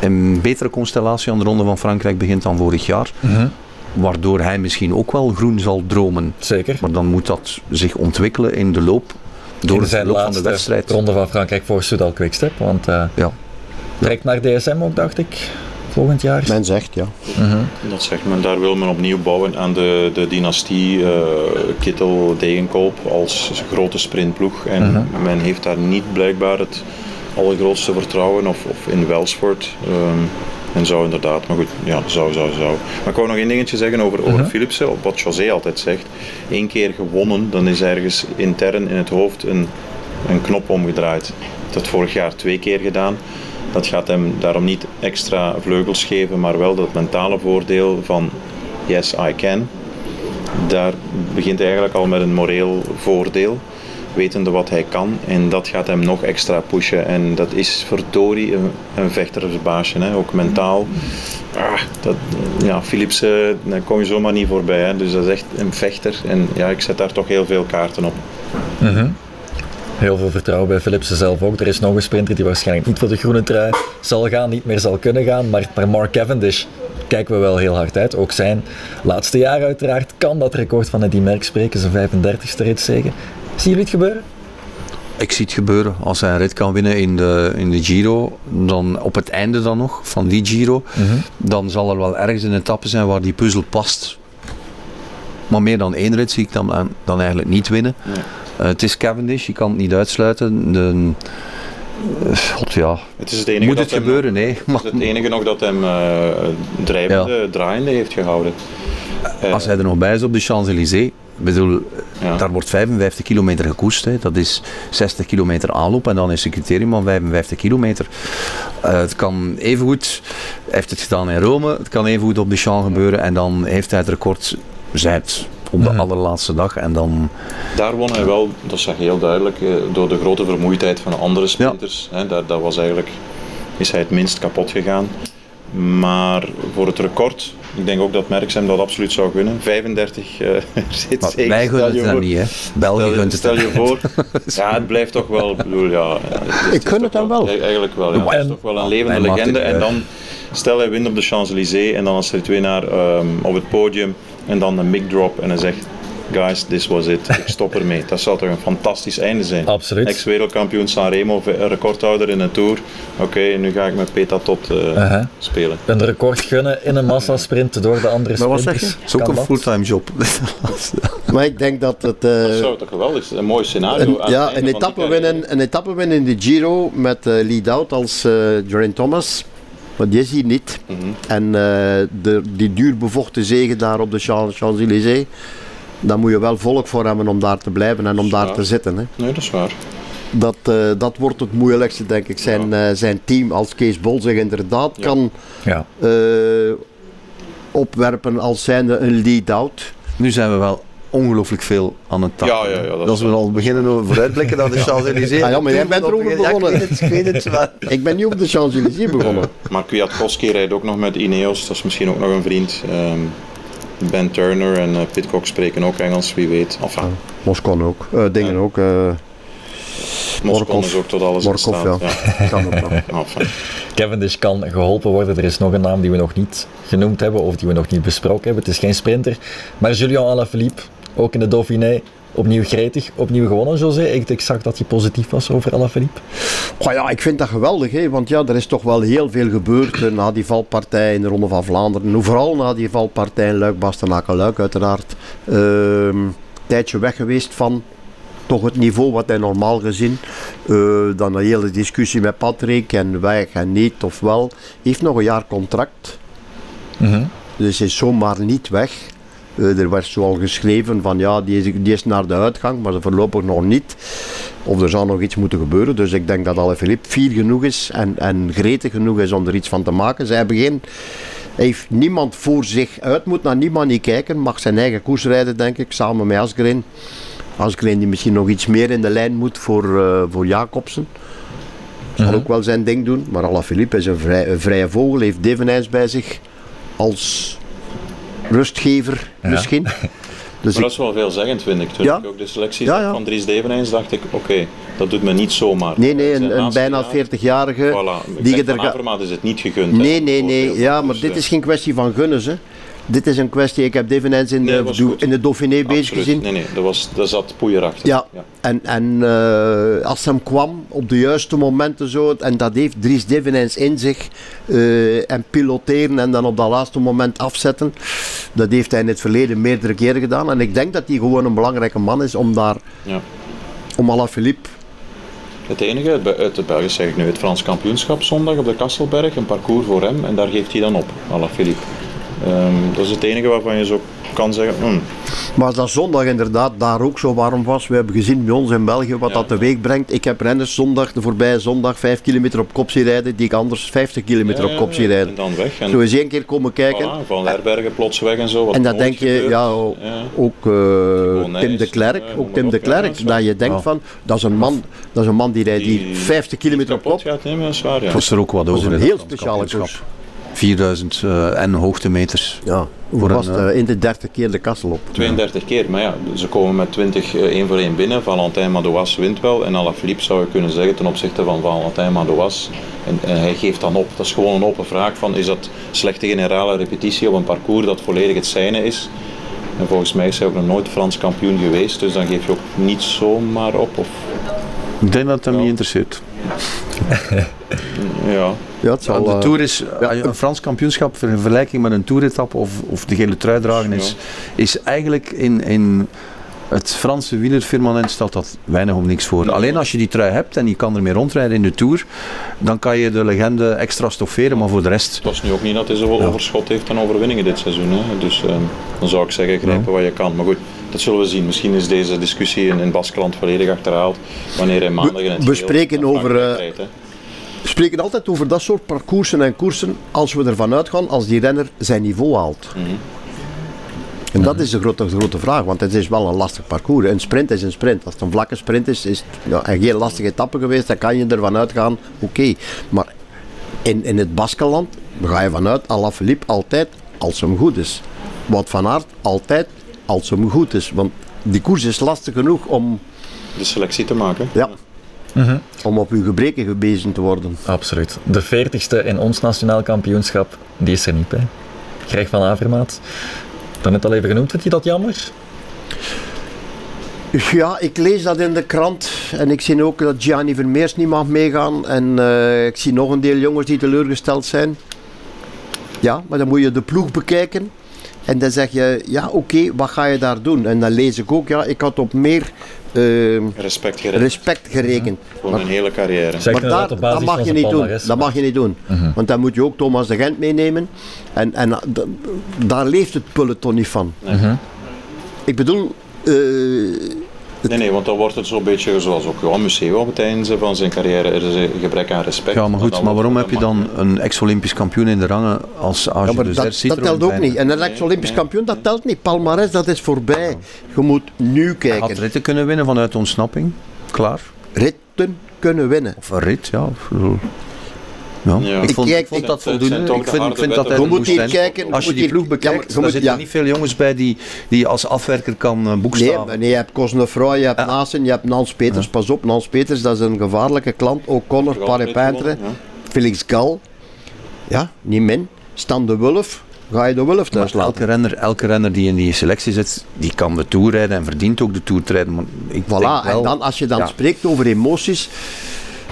een betere constellatie aan de Ronde van Frankrijk begint dan vorig jaar. Waardoor hij misschien ook wel groen zal dromen. Zeker. Maar dan moet dat zich ontwikkelen in de loop, door In zijn loop van de laatste wedstrijd. ronde van Frankrijk voor Soudal Quickstep. Want eh Ja. trekt naar DSM ook, dacht ik, volgend jaar. Men zegt, ja. Dat zegt men, daar wil men opnieuw bouwen aan de, de dynastie eh, Kittel-Degenkolb als grote sprintploeg. En men heeft daar niet blijkbaar het allergrootste vertrouwen, of, of in Welsford. ehm, en zou inderdaad, maar goed, ja, zou, zou, zou. Maar ik wou nog één dingetje zeggen over, over Philipsen, op wat José altijd zegt. Eén keer gewonnen, dan is ergens intern in het hoofd een, een knop omgedraaid. Dat vorig jaar twee keer gedaan. Dat gaat hem daarom niet extra vleugels geven, maar wel dat mentale voordeel van yes, I can. Daar begint hij eigenlijk al met een moreel voordeel, wetende wat hij kan. En dat gaat hem nog extra pushen. En dat is verdorie een, een vechtersbaasje, hè? ook mentaal. Ah, dat, ja, Philipsen, daar kom je zomaar niet voorbij. Hè? Dus dat is echt een vechter. En ja, ik zet daar toch heel veel kaarten op. Heel veel vertrouwen bij Philipsen zelf ook. Er is nog een sprinter die waarschijnlijk niet voor de groene trui zal gaan, niet meer zal kunnen gaan. Maar naar Mark Cavendish kijken we wel heel hard uit. Ook zijn laatste jaar uiteraard kan dat record van Eddy Merckx spreken. Zijn 35ste ritzege. Zien jullie het gebeuren? Ik zie het gebeuren. Als hij een rit kan winnen in de, in de Giro, dan op het einde dan nog van die Giro, dan zal er wel ergens een etappe zijn waar die puzzel past. Maar meer dan één rit zie ik dan, dan eigenlijk niet winnen. Eh, het is Cavendish, je kan het niet uitsluiten. De, eh, God ja, Het is het enige moet dat het hem- gebeuren? Nee. Het is het enige nog dat hem eh, drijvende, draaiende heeft gehouden. Eh, als hij er nog bij is op de Champs-Élysées, ik bedoel, Ja. daar wordt 55 kilometer gekoest. Hè. Dat is 60 kilometer aanloop en dan is het criterium van 55 kilometer. Eh, het kan evengoed, hij heeft het gedaan in Rome, het kan evengoed op de Champs gebeuren en dan heeft hij het record zet op de allerlaatste dag en dan Daar won hij wel, dat zag je heel duidelijk, eh, door de grote vermoeidheid van de andere sprinters. Hè, daar, dat was eigenlijk, is hij het minst kapot gegaan. Maar voor het record, ik denk ook dat Merckx hem dat absoluut zou gunnen. 35 eh zit maar zeker. wij gunnen het niet, hè. België Stel, gunt het stel je voor, ja, het blijft toch wel, ik bedoel, ja. Het is, Ik gun het hem wel. Eigenlijk wel, ja. Het is toch wel een levende Hij legende. En eh, dan, stel hij wint op de Champs-Élysées en dan als ritwinnaar ehm op het podium en dan een mic drop en hij zegt, guys, this was it, ik stop ermee. Dat zou toch een fantastisch einde zijn. Absoluut. Ex-wereldkampioen Sanremo, recordhouder in een Tour. Oké, nu ga ik met Peta tot eh, spelen. Een record gunnen in een massasprint door de andere Maar wat sprinters. zeg je? Het is ook een dat? fulltime job. Maar ik denk dat het... eh, Dat zou toch geweldig zijn, een mooi scenario. Een, ja, een etappe, winnen, een etappe winnen in de Giro met eh lead out als eh Geraint Thomas. Maar die is hier niet. Mhm. En eh, de, die duur bevochten zegen daar op de Champs- Daar moet je wel volk voor hebben om daar te blijven en om daar Ja. te zitten. Hè. Nee, dat is waar. Dat, eh, dat wordt het moeilijkste, denk ik. Zijn, eh, zijn team als Kees Bol zich inderdaad Ja. kan Ja. eh, opwerpen als zijnde een lead-out. Nu zijn we wel ongelooflijk veel aan het tappen. Ja, ja, ja, dat is Als we al beginnen over vooruitblikken naar de Champs-Élysées. Ah ja, maar jij bent erover Ja, ik begonnen. weet het, ik weet het. maar- Ik ben niet op de Champs-Élysées begonnen. Maar Kwiatkowski rijdt ook nog met Ineos, dat is misschien ook nog een vriend. Ehm, ben Turner en eh, Pitcock spreken ook Engels, wie weet. Enfin, Moscon ook. Eh, dingen Ja. ook. eh Moscon is ook tot alles in Morkov, staat. ja. Kan ook nog. Enfin, Cavendish kan geholpen worden. Er is nog een naam die we nog niet genoemd hebben of die we nog niet besproken hebben. Het is geen sprinter. Maar Julian Alaphilippe, ook in de Dauphiné, opnieuw gretig, opnieuw gewonnen, José. Ik, ik zag dat je positief was over Alaphilippe. Goh ja, ik vind dat geweldig, hè, want ja, er is toch wel heel veel gebeurd eh, na die valpartij in de Ronde van Vlaanderen. Vooral na die valpartij in Luik, Bastenaken, Luik uiteraard. Ehm tijdje weg geweest van toch het niveau wat hij normaal gezien. Eh, dan een hele discussie met Patrick en weg en niet of wel. Heeft nog een jaar contract. Dus hij is zomaar niet weg. Eh, er werd zoal geschreven van ja, die is, die is naar de uitgang, maar voorlopig nog niet. Of er zou nog iets moeten gebeuren. Dus ik denk dat Alaphilippe fier genoeg is en, en gretig genoeg is om er iets van te maken. Zij hebben geen, heeft niemand voor zich uit, moet naar niemand niet kijken. Mag zijn eigen koers rijden, denk ik, samen met Asgreen. Asgreen die misschien nog iets meer in de lijn moet voor, eh, voor Jacobsen. Zal ook wel zijn ding doen. Maar Alaphilippe is een, vrij, een vrije vogel, heeft Devenijns bij zich als rustgever misschien. Dus Maar dat is wel veelzeggend, vind ik. Toen Ja. ik ook de selectie Ja, van Dries Devenijns, dacht ik, oké, dat doet me niet zomaar. nee, nee, een, bijna jaar- 40-jarige Voilà. Die je er is het niet gegund. hè, Nee, nee, nee. Ja, maar Dus, dit is geen kwestie van gunnen, hè. Dit is een kwestie, ik heb Devenens in, Nee, de, in de Dauphiné bezig gezien. Nee, nee, dat, was, dat zat poeier achter. Ja, en, en eh, als hem kwam op de juiste momenten zo, en dat heeft Dries Devenens in zich, eh, en piloteren en dan op dat laatste moment afzetten, dat heeft hij in het verleden meerdere keren gedaan. En ik denk dat hij gewoon een belangrijke man is om daar, Ja. om Alaphilippe, Het enige uit Be- uit het Belgisch zeg ik nu, het Frans kampioenschap zondag op de Kasselberg, een parcours voor hem en daar geeft hij dan op, Alaphilippe. Ehm dat is het enige waarvan je zo kan zeggen, hmm, Maar als dat zondag inderdaad daar ook zo warm was, we hebben gezien bij ons in België wat Ja. dat teweeg brengt. Ik heb renners zondag, de voorbije zondag, 5 kilometer op kop zien rijden, die ik anders 50 kilometer ja, op kop zie En rijden. dan weg. En, Zo eens één keer komen kijken. voilà, van Lerbergen plots weg en zo. wat En dan denk je, gebeurt. ja, ook, Ja. ook eh, Tim de Klerk, eh, ook noem Tim de op, ja, dat Klerk, dat je denkt Ja. van, dat is een man, dat is een man die rijdt Die- hier 50 kilometer op kop. gaat dat is waar, ja. Het was er ook wat Dat is over. een heel speciale koers. 4000 eh, en hoogtemeters. Ja, hoe Voor was het? eh, in de 30 keer de kassel op. 32 keer, maar ja, ze komen met 20 eh, één voor één binnen. Valentin Madouas wint wel en Alaphilippe zou je kunnen zeggen ten opzichte van Valentin Madouas. En, en hij geeft dan op. Dat is gewoon een open vraag van is dat slechte generale repetitie op een parcours dat volledig het zijne is. En volgens mij is hij ook nog nooit Frans kampioen geweest, dus dan geef je ook niet zomaar op. Of, Ik denk dat het hem niet interesseert. ja. Ja, het zal, de eh, Tour is, een Frans kampioenschap in vergelijking met een toeretappe of, of de gele trui dragen is, is eigenlijk in, in het Franse wielerfirmament stelt dat weinig of niks voor. Alleen als je die trui hebt en je kan ermee rondrijden in de Tour, dan kan je de legende extra stofferen, maar voor de rest... Het was nu ook niet dat hij zoveel overschot heeft aan overwinningen dit seizoen. Hè. Dus eh, dan zou ik zeggen, grijpen wat je kan. Maar goed, dat zullen we zien. Misschien is deze discussie in, in Baskeland volledig achterhaald. Wanneer hij maandag in het we spreken over, eh, rijdt. We spreken altijd over dat soort parcoursen en koersen als we ervan uitgaan als die renner zijn niveau haalt. Mhm. En dat is de grote, grote vraag, want het is wel een lastig parcours. Een sprint is een sprint. Als het een vlakke sprint is, is het ja, een geen lastige etappe geweest, dan kan je ervan uitgaan, oké. Maar in, in het Baskeland ga je vanuit Alaphilippe altijd als hem goed is. Wout van Aert altijd als hem goed is. Want die koers is lastig genoeg om, De selectie te maken. ja, om op uw gebreken gewezen te worden. Absoluut. De 40ste in ons nationaal kampioenschap, die is er niet bij. Greg van Avermaat. Daarnet al even genoemd, vind je dat jammer? Ja, ik lees dat in de krant en ik zie ook dat Gianni Vermeers niet mag meegaan. En eh, ik zie nog een deel jongens die teleurgesteld zijn. Ja, maar dan moet je de ploeg bekijken. En dan zeg je, ja oké, wat ga je daar doen? En dan lees ik ook, ja, ik had op meer eh, Respect gerekend respect gerekend. voor mijn hele carrière. Zeg Maar inderdaad daar, dat mag je niet doen. Dat mag je niet doen. Want dan moet je ook Thomas de Gent meenemen. En, en d- daar leeft het peloton niet van. Ik bedoel, eh, Nee, nee, want dan wordt het zo'n beetje zoals ook Johan Museeuw op het einde van zijn carrière. Er is een gebrek aan respect. Ja, maar goed, maar waarom heb je dan een ex-Olympisch kampioen in de rangen als Age Ja, maar de dat, Zer dat telt ook niet. En een ex-Olympisch nee. kampioen, dat telt niet. Palmares, dat is voorbij. Je moet nu Had kijken. ritten kunnen winnen vanuit ontsnapping. Klaar. Ritten kunnen winnen. Of een rit, ja. Ja. Ja. Ik vond, Ik- ik vond ik- dat zijn voldoende. Ik vind, vind dat wetten. hij Je er moet moest hier kijken, Als je moet die hier- ploeg ja, maar bekijkt, zitten ja. er niet veel jongens bij die, die als afwerker kan eh, Nee, boekstaven. nee, je hebt Cosnefroy, je hebt Ja. Nasen, je hebt Nans Peters. Pas op, Nans Peters, dat is een gevaarlijke klant. O'Connor, Paré Peintre, Ja. Felix Gal. Ja, niet min. Stan de Wulf. Ga je de Wulf thuis Maar laten? elke, renner, elke renner die in die selectie zit, die kan de Tour rijden en verdient ook de Tour te rijden. Maar ik Voilà, wel- en dan als je dan ja. spreekt over emoties,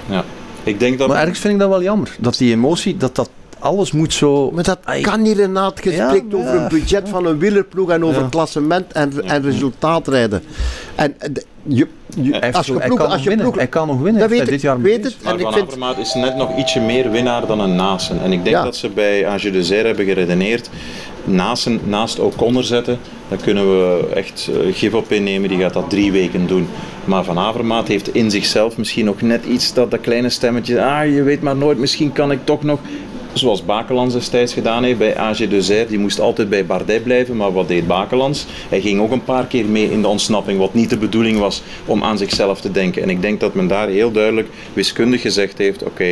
Ja. Ik denk dat... Maar ergens vind ik dat wel jammer. Dat die emotie, dat dat alles moet zo... Maar dat kan niet, Renaat. Je Ja, spreekt over ja. een budget van een wielerploeg en over Ja. klassement en, en resultaatrijden. En eh, je, je, Hij, als je ploeg, kan als je winnen. ploeg, Hij kan nog winnen. dat weet ik, dit jaar weet het. Maar En ik Van vind, Avermaat is net nog ietsje meer winnaar dan een Nasen. En ik denk Ja. dat ze bij Age de Zer hebben geredeneerd. Nasen naast O'Connor zetten, daar kunnen we echt eh, gif op innemen. Die gaat dat drie weken doen. Maar Van Avermaat heeft in zichzelf misschien nog net iets dat dat kleine stemmetje. Ah, je weet maar nooit, misschien kan ik toch nog. Zoals Bakelans destijds gedaan heeft bij AG Deuzer. Die moest altijd bij Bardet blijven, maar wat deed Bakelans? Hij ging ook een paar keer mee in de ontsnapping, wat niet de bedoeling was om aan zichzelf te denken. En ik denk dat men daar heel duidelijk wiskundig gezegd heeft, oké,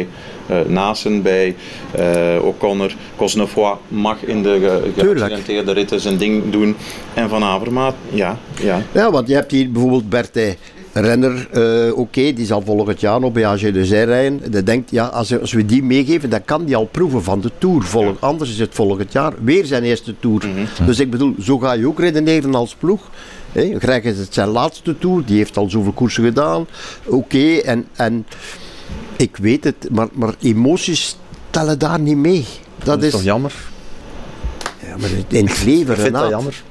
eh Nasen bij eh, O'Connor, Cosnefoy mag in de ge- Tuurlijk. geaccidenteerde ritten zijn ding doen. En Van Avermaat, ja, ja. Ja, want je hebt hier bijvoorbeeld Bertij. Renner, eh, oké, die zal volgend jaar nog bij AG de Zij rijden. Die denkt, ja, als, als we die meegeven, dan kan die al proeven van de Tour. Volg, Anders is het volgend jaar weer zijn eerste Tour. Dus ik bedoel, zo ga je ook redeneren als ploeg. Hè, Greg is het zijn laatste Tour, die heeft al zoveel koersen gedaan. Oké, en, en ik weet het, maar, maar emoties tellen daar niet mee. Dat, Dat is is, toch jammer? ja, maar in het leven, Ik vind dat jammer.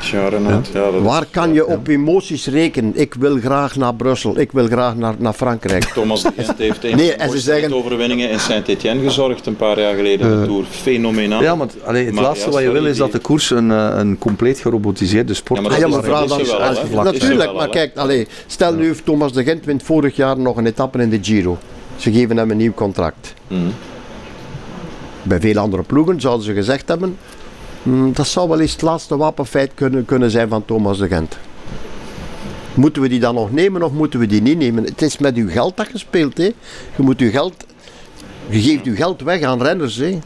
Ja, dat is- Waar kan je op emoties rekenen? Ik wil graag naar Brussel, ik wil graag naar, naar Frankrijk. Thomas de Gent heeft een Nee, van de en ze mooiste zeggen- overwinningen in Saint-Etienne gezorgd een paar jaar geleden in de Tour. Fenomenaal. Ja, maar allee, het Maar laatste ja, wat je wil is dat de koers een, eh, een compleet gerobotiseerde sport Ja, maar Ah, dat ja, is- maar vraag dat dan. is is Natuurlijk, wel, maar kijk, allee, stel nu heeft Thomas de Gent wint vorig jaar nog een etappe in de Giro. Ze geven hem een nieuw contract. Mhm. Bij veel andere ploegen zouden ze gezegd hebben, "Hmm, dat zou wel eens het laatste wapenfeit kunnen, kunnen zijn van Thomas de Gent. Moeten we die dan nog nemen of moeten we die niet nemen? Het is met uw geld dat gespeeld. Hè? Je, moet uw geld, je geeft uw geld weg aan renners. Hè?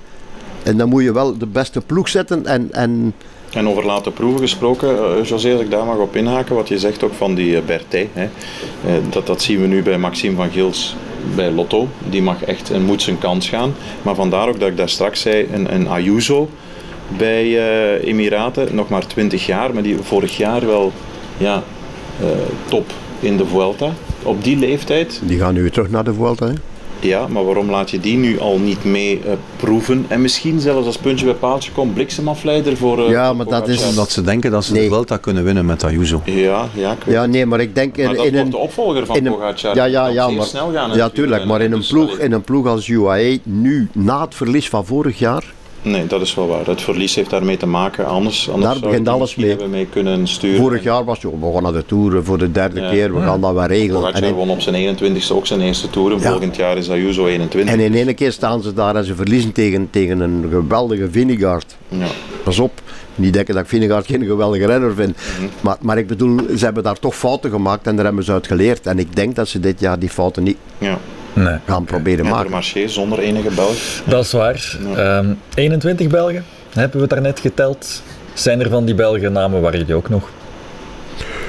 En dan moet je wel de beste ploeg zetten en, en En over laten proeven gesproken, eh, José, als ik daar mag op inhaken, wat je zegt ook van die uh, Berthet. Hè. Eh, dat, dat zien we nu bij Maxime van Gils bij Lotto. Die mag echt en moet zijn kans gaan. Maar vandaar ook dat ik daar straks zei, een, een Ayuso bij eh, Emiraten, nog maar 20 jaar, maar die vorig jaar wel ja, eh, top in de Vuelta. Op die leeftijd die gaan nu weer terug naar de Vuelta. Hè? ja, maar waarom laat je die nu al niet mee eh, proeven? En misschien zelfs als puntje bij paaltje komt, bliksemafleider voor. eh, Ja, maar dat is-. Omdat ze denken dat ze Nee. de Vuelta kunnen winnen met Ayuso. Ja, ja, ik weet Ja, nee, maar ik denk in, dat in wordt een... de opvolger van in een- Pogacar. Ja, ja, ja, maar, snel gaan. ja, tuurlijk. Maar in een, Dus, ploeg, in een ploeg als UAE, nu, na het verlies van vorig jaar, Nee, dat is wel waar. Het verlies heeft daarmee te maken. Anders, anders Daar begint alles mee. mee kunnen sturen. vorig jaar was je, we gaan naar de Tour voor de derde Ja. keer, we gaan dat wel regelen. En Pogacar in, won op zijn 21ste ook zijn eerste Tour. En Ja. volgend jaar is Ayuso 21. en in ene keer staan ze daar en ze verliezen tegen, tegen een geweldige Vinegaard. Ja. Pas op, niet denken dat ik Vinegaard geen geweldige renner vind. Mhm. maar, maar ik bedoel, ze hebben daar toch fouten gemaakt en daar hebben ze uit geleerd. En ik denk dat ze dit jaar die fouten niet Ja. Nee, gaan proberen maken. Intermarché zonder enige Belg. dat is waar. Ehm, 21 Belgen hebben we daarnet geteld. Zijn er van die Belgen namen waar jullie ook nog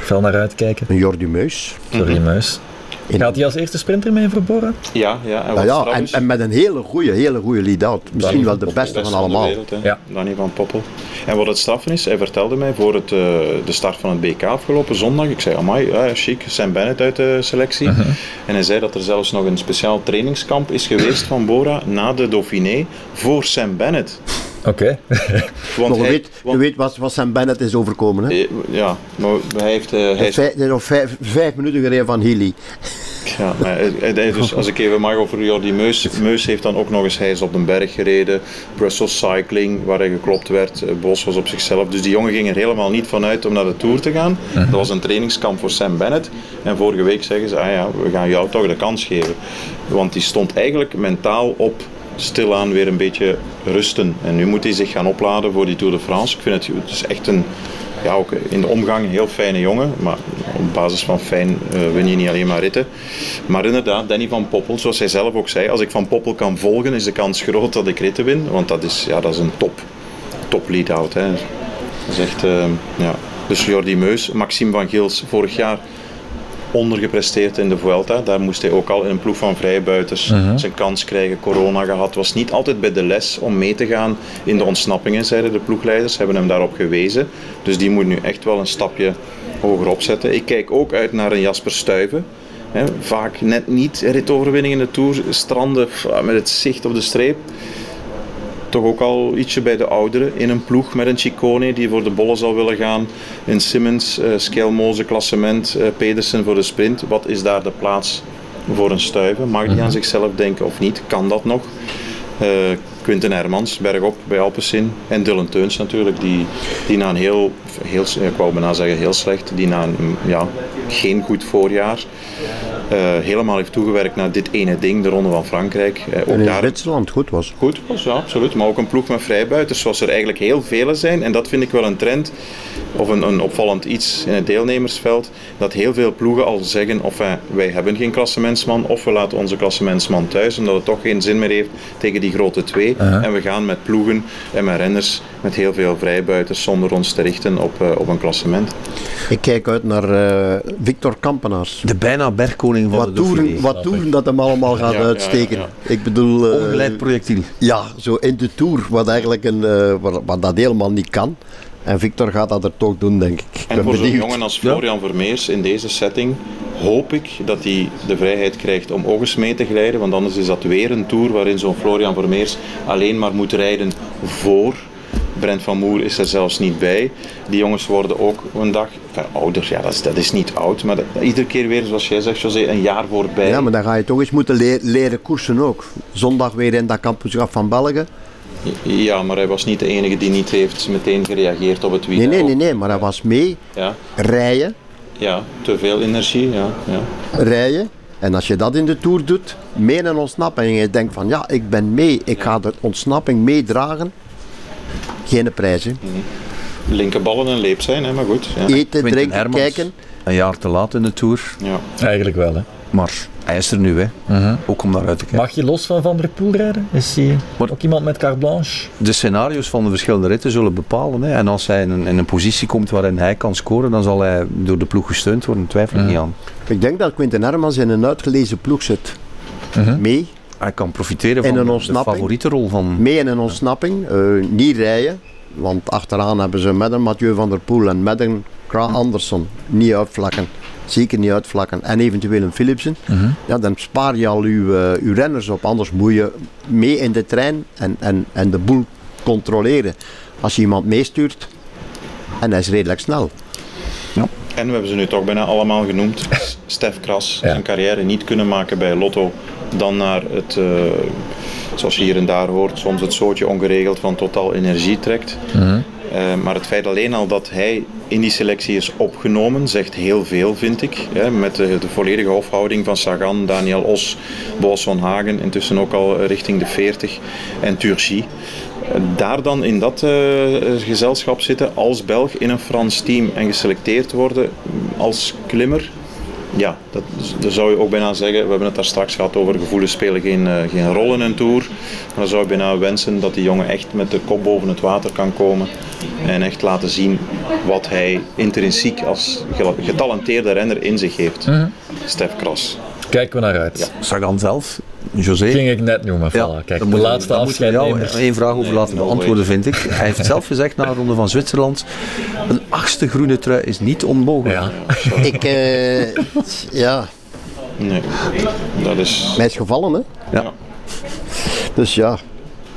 fel naar uitkijken? Een Jordi Meus. Sorry, Muis. In- Gaat hij als eerste sprinter mee voor Bora? Ja, ja. En Nou ja, straf en, is- en met een hele goede, hele goede lead-out. Misschien wel de beste Beste van allemaal. de wereld, hè. Ja. Danny van Poppel. En wat het straffen is, hij vertelde mij voor het, eh, de start van het BK afgelopen zondag. Ik zei, amai, ja, chic, Sam Bennett uit de selectie. Mhm. En hij zei dat er zelfs nog een speciaal trainingskamp is geweest van Bora na de Dauphiné voor Sam Bennett. Oké. Want hij- weet, je weet wat, wat Sam Bennett is overkomen. Hè? eh, Ja, maar hij heeft... eh, hij is Vijf, hij is nog vijf, vijf minuten gereden van Healy. Ja, hij- dus als ik even mag over Jordi Meus. Meus heeft dan ook nog eens, hij is op den berg gereden. Brussels Cycling, waar hij geklopt werd. Eh, Bos was op zichzelf. Dus die jongen ging er helemaal niet vanuit om naar de Tour te gaan. Dat was een trainingskamp voor Sam Bennett. En vorige week zeggen ze, ah ja, we gaan jou toch de kans geven. Want die stond eigenlijk mentaal op stilaan weer een beetje rusten. En nu moet hij zich gaan opladen voor die Tour de France. Ik vind het, het echt een, ja, ook in de omgang een heel fijne jongen. Maar op basis van fijn eh, win je niet alleen maar ritten. Maar inderdaad, Danny van Poppel, zoals hij zelf ook zei, als ik van Poppel kan volgen, is de kans groot dat ik ritten win. Want dat is, ja, dat is een top, top lead-out. Dat is echt, eh, ja. Dus Jordi Meus, Maxime van Gils, vorig jaar ondergepresteerd in de Vuelta. Daar moest hij ook al in een ploeg van vrijbuiters zijn kans krijgen. Corona gehad. Was niet altijd bij de les om mee te gaan in de ontsnappingen, zeiden de ploegleiders. Hebben hem daarop gewezen. Dus die moet nu echt wel een stapje hoger opzetten. Ik kijk ook uit naar een Jasper Stuyven. Vaak net niet ritoverwinning in de Tour. Stranden met het zicht op de streep toch ook al ietsje bij de ouderen in een ploeg met een Ciccone die voor de bollen zal willen gaan. Een Simmons, uh, Skelmoze klassement, uh, Pedersen voor de sprint. Wat is daar de plaats voor een stuiven? Mag die aan zichzelf denken of niet? Kan dat nog? Uh, Quinten Hermans, bergop bij Alpecin. En Dylan Teuns natuurlijk, die, die na een heel, heel, ik wou bijna zeggen heel slecht, die na een ja, geen goed voorjaar eh, helemaal heeft toegewerkt naar dit ene ding, de Ronde van Frankrijk. Eh, ook En in daar Zwitserland goed was. goed was, ja, absoluut. Maar ook een ploeg met vrijbuiters, zoals er eigenlijk heel vele zijn. En dat vind ik wel een trend, of een, een opvallend iets in het deelnemersveld, dat heel veel ploegen al zeggen, of eh, wij hebben geen klassementsman, of we laten onze klassementsman thuis, omdat het toch geen zin meer heeft tegen die grote twee. En we gaan met ploegen en met renners met heel veel vrijbuiters, zonder ons te richten op, eh, op een klassement. Ik kijk uit naar eh, Victor Kampenaars. De bijna bergkoning van Wat de toeren, wat toeren dat hem allemaal gaat Ja, ja, uitsteken. ja, Ik bedoel... eh, Ongeleid projectiel. Ja, zo in de Tour, wat eigenlijk een, eh, wat, wat dat helemaal niet kan. En Victor gaat dat er toch doen, denk ik. En ben voor zo'n jongen als Florian Vermeers in deze setting hoop ik dat hij de vrijheid krijgt om ook eens mee te glijden. Want anders is dat weer een tour waarin zo'n Florian Vermeers alleen maar moet rijden voor. Brent van Moer is er zelfs niet bij. Die jongens worden ook een dag enfin, ouder. Ja, dat is, dat is niet oud, maar dat- iedere keer weer, zoals jij zegt, José, een jaar voorbij. Ja, maar dan ga je toch eens moeten le- leren koersen ook. Zondag weer in dat kampioenschap van België. Ja, maar hij was niet de enige die niet heeft meteen gereageerd op het Nee, wiel. nee, nee, nee, maar hij was mee Ja, rijden, ja, te veel energie. Ja, ja. rijden. En als je dat in de Tour doet, mee een ontsnapping, en je denkt van ja, ik ben mee, ik ga de ontsnapping meedragen. Geen prijs, hè. Linkerballen en leep zijn, hè, maar goed. Ja. Eten, Quinten drinken, Hermans, kijken. Een jaar te laat in de Tour. Ja. Eigenlijk wel, hè. Maar hij is er nu, hè. Ook om naar uit te kijken. Mag je los van Van der Poel rijden? Is hij Maar- ook iemand met carte blanche? de scenario's van de verschillende ritten zullen bepalen. Hè. En als hij in een, in een positie komt waarin hij kan scoren, dan zal hij door de ploeg gesteund worden. Twijfel ik niet aan. Ik denk dat Quinten Hermans in een uitgelezen ploeg zit. Mee, Hij kan profiteren En van een de- favoriete rol van... mee in een ontsnapping, eh, niet rijden. Want achteraan hebben ze met een Mathieu van der Poel en met een Kra Anderson niet uitvlakken. Zeker niet uitvlakken. En eventueel een Philipsen. Ja, dan spaar je al uw, eh, uw renners op. Anders moet je mee in de trein en, en, en de boel controleren. Als je iemand meestuurt en hij is redelijk snel. En we hebben ze nu toch bijna allemaal genoemd. Stef Kras, Ja. zijn carrière niet kunnen maken bij Lotto. Dan naar het, eh, zoals je hier en daar hoort, soms het zootje ongeregeld van Total Energie trekt. Eh, maar het feit alleen al dat hij in die selectie is opgenomen, zegt heel veel, vind ik. Hè, met de, de volledige hofhouding van Sagan, Daniel Os, Boas van Hagen, intussen ook al eh, richting de 40, en Turgi. Daar dan in dat eh, gezelschap zitten als Belg in een Frans team en geselecteerd worden als klimmer. Ja, dat, dat zou je ook bijna zeggen. We hebben het daar straks gehad over gevoelens spelen geen, eh, geen rol in een tour. Maar dan zou je bijna wensen dat die jongen echt met de kop boven het water kan komen. En echt laten zien wat hij intrinsiek als getalenteerde renner in zich heeft. Stef Kras. Kijken we naar uit. Sagan zelf, José. Ging ik net noemen. Ja, Voilà. Kijk, de laatste we jou één vraag over laten no beantwoorden, vind ik. Hij heeft zelf gezegd na de Ronde van Zwitserland: een achtste groene trui is niet onmogelijk. Ja. Ik, eh, ja, Nee, dat is... mij is gevallen hè. Ja. Dus ja,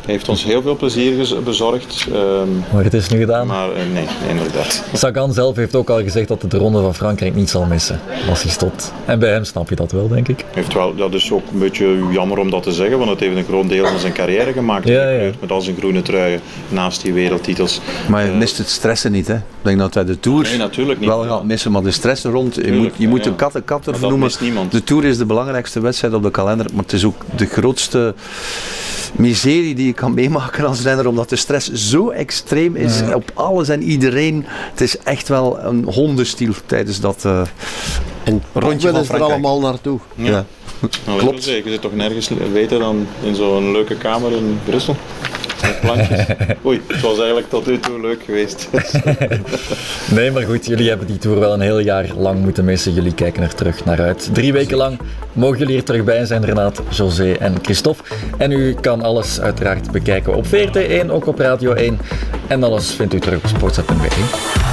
Heeft ons heel veel plezier bezorgd. ehm, Maar het is nu gedaan. maar eh, nee, inderdaad. Sagan zelf heeft ook al gezegd dat hij de ronde van Frankrijk niet zal missen als hij stopt. En bij hem snap je dat wel, denk ik. Heeft wel, dat is ook een beetje jammer om dat te zeggen, want het heeft een groot deel van zijn carrière gemaakt. Ja, ja. Met al zijn groene truien naast die wereldtitels. Maar je mist het stressen niet, hè? Ik denk dat hij de Tour Nee, natuurlijk niet. wel gaat missen, maar de stress er rond, je Tuurlijk, moet, je moet ja. een kat een kat ervan noemen. De Tour is de belangrijkste wedstrijd op de kalender, maar het is ook de grootste miserie die je kan meemaken als renner, omdat de stress zo extreem is op alles en iedereen. Het is echt wel een hondenstiel tijdens dat eh, en Rondje van ze er Frankrijk. allemaal naartoe. Ja. Nou, Klopt. Klopt. Je zit toch nergens beter dan in zo'n leuke kamer in Brussel? Met plantjes. Oei, het was eigenlijk tot nu toe leuk geweest. Nee, maar goed, jullie hebben die tour wel een heel jaar lang moeten missen. Jullie kijken er terug naar uit. Drie weken lang mogen jullie er terug bij zijn, Renaat, José en Christophe. En u kan alles uiteraard bekijken op VRT1, ook op Radio 1. En alles vindt u terug op sportza.be.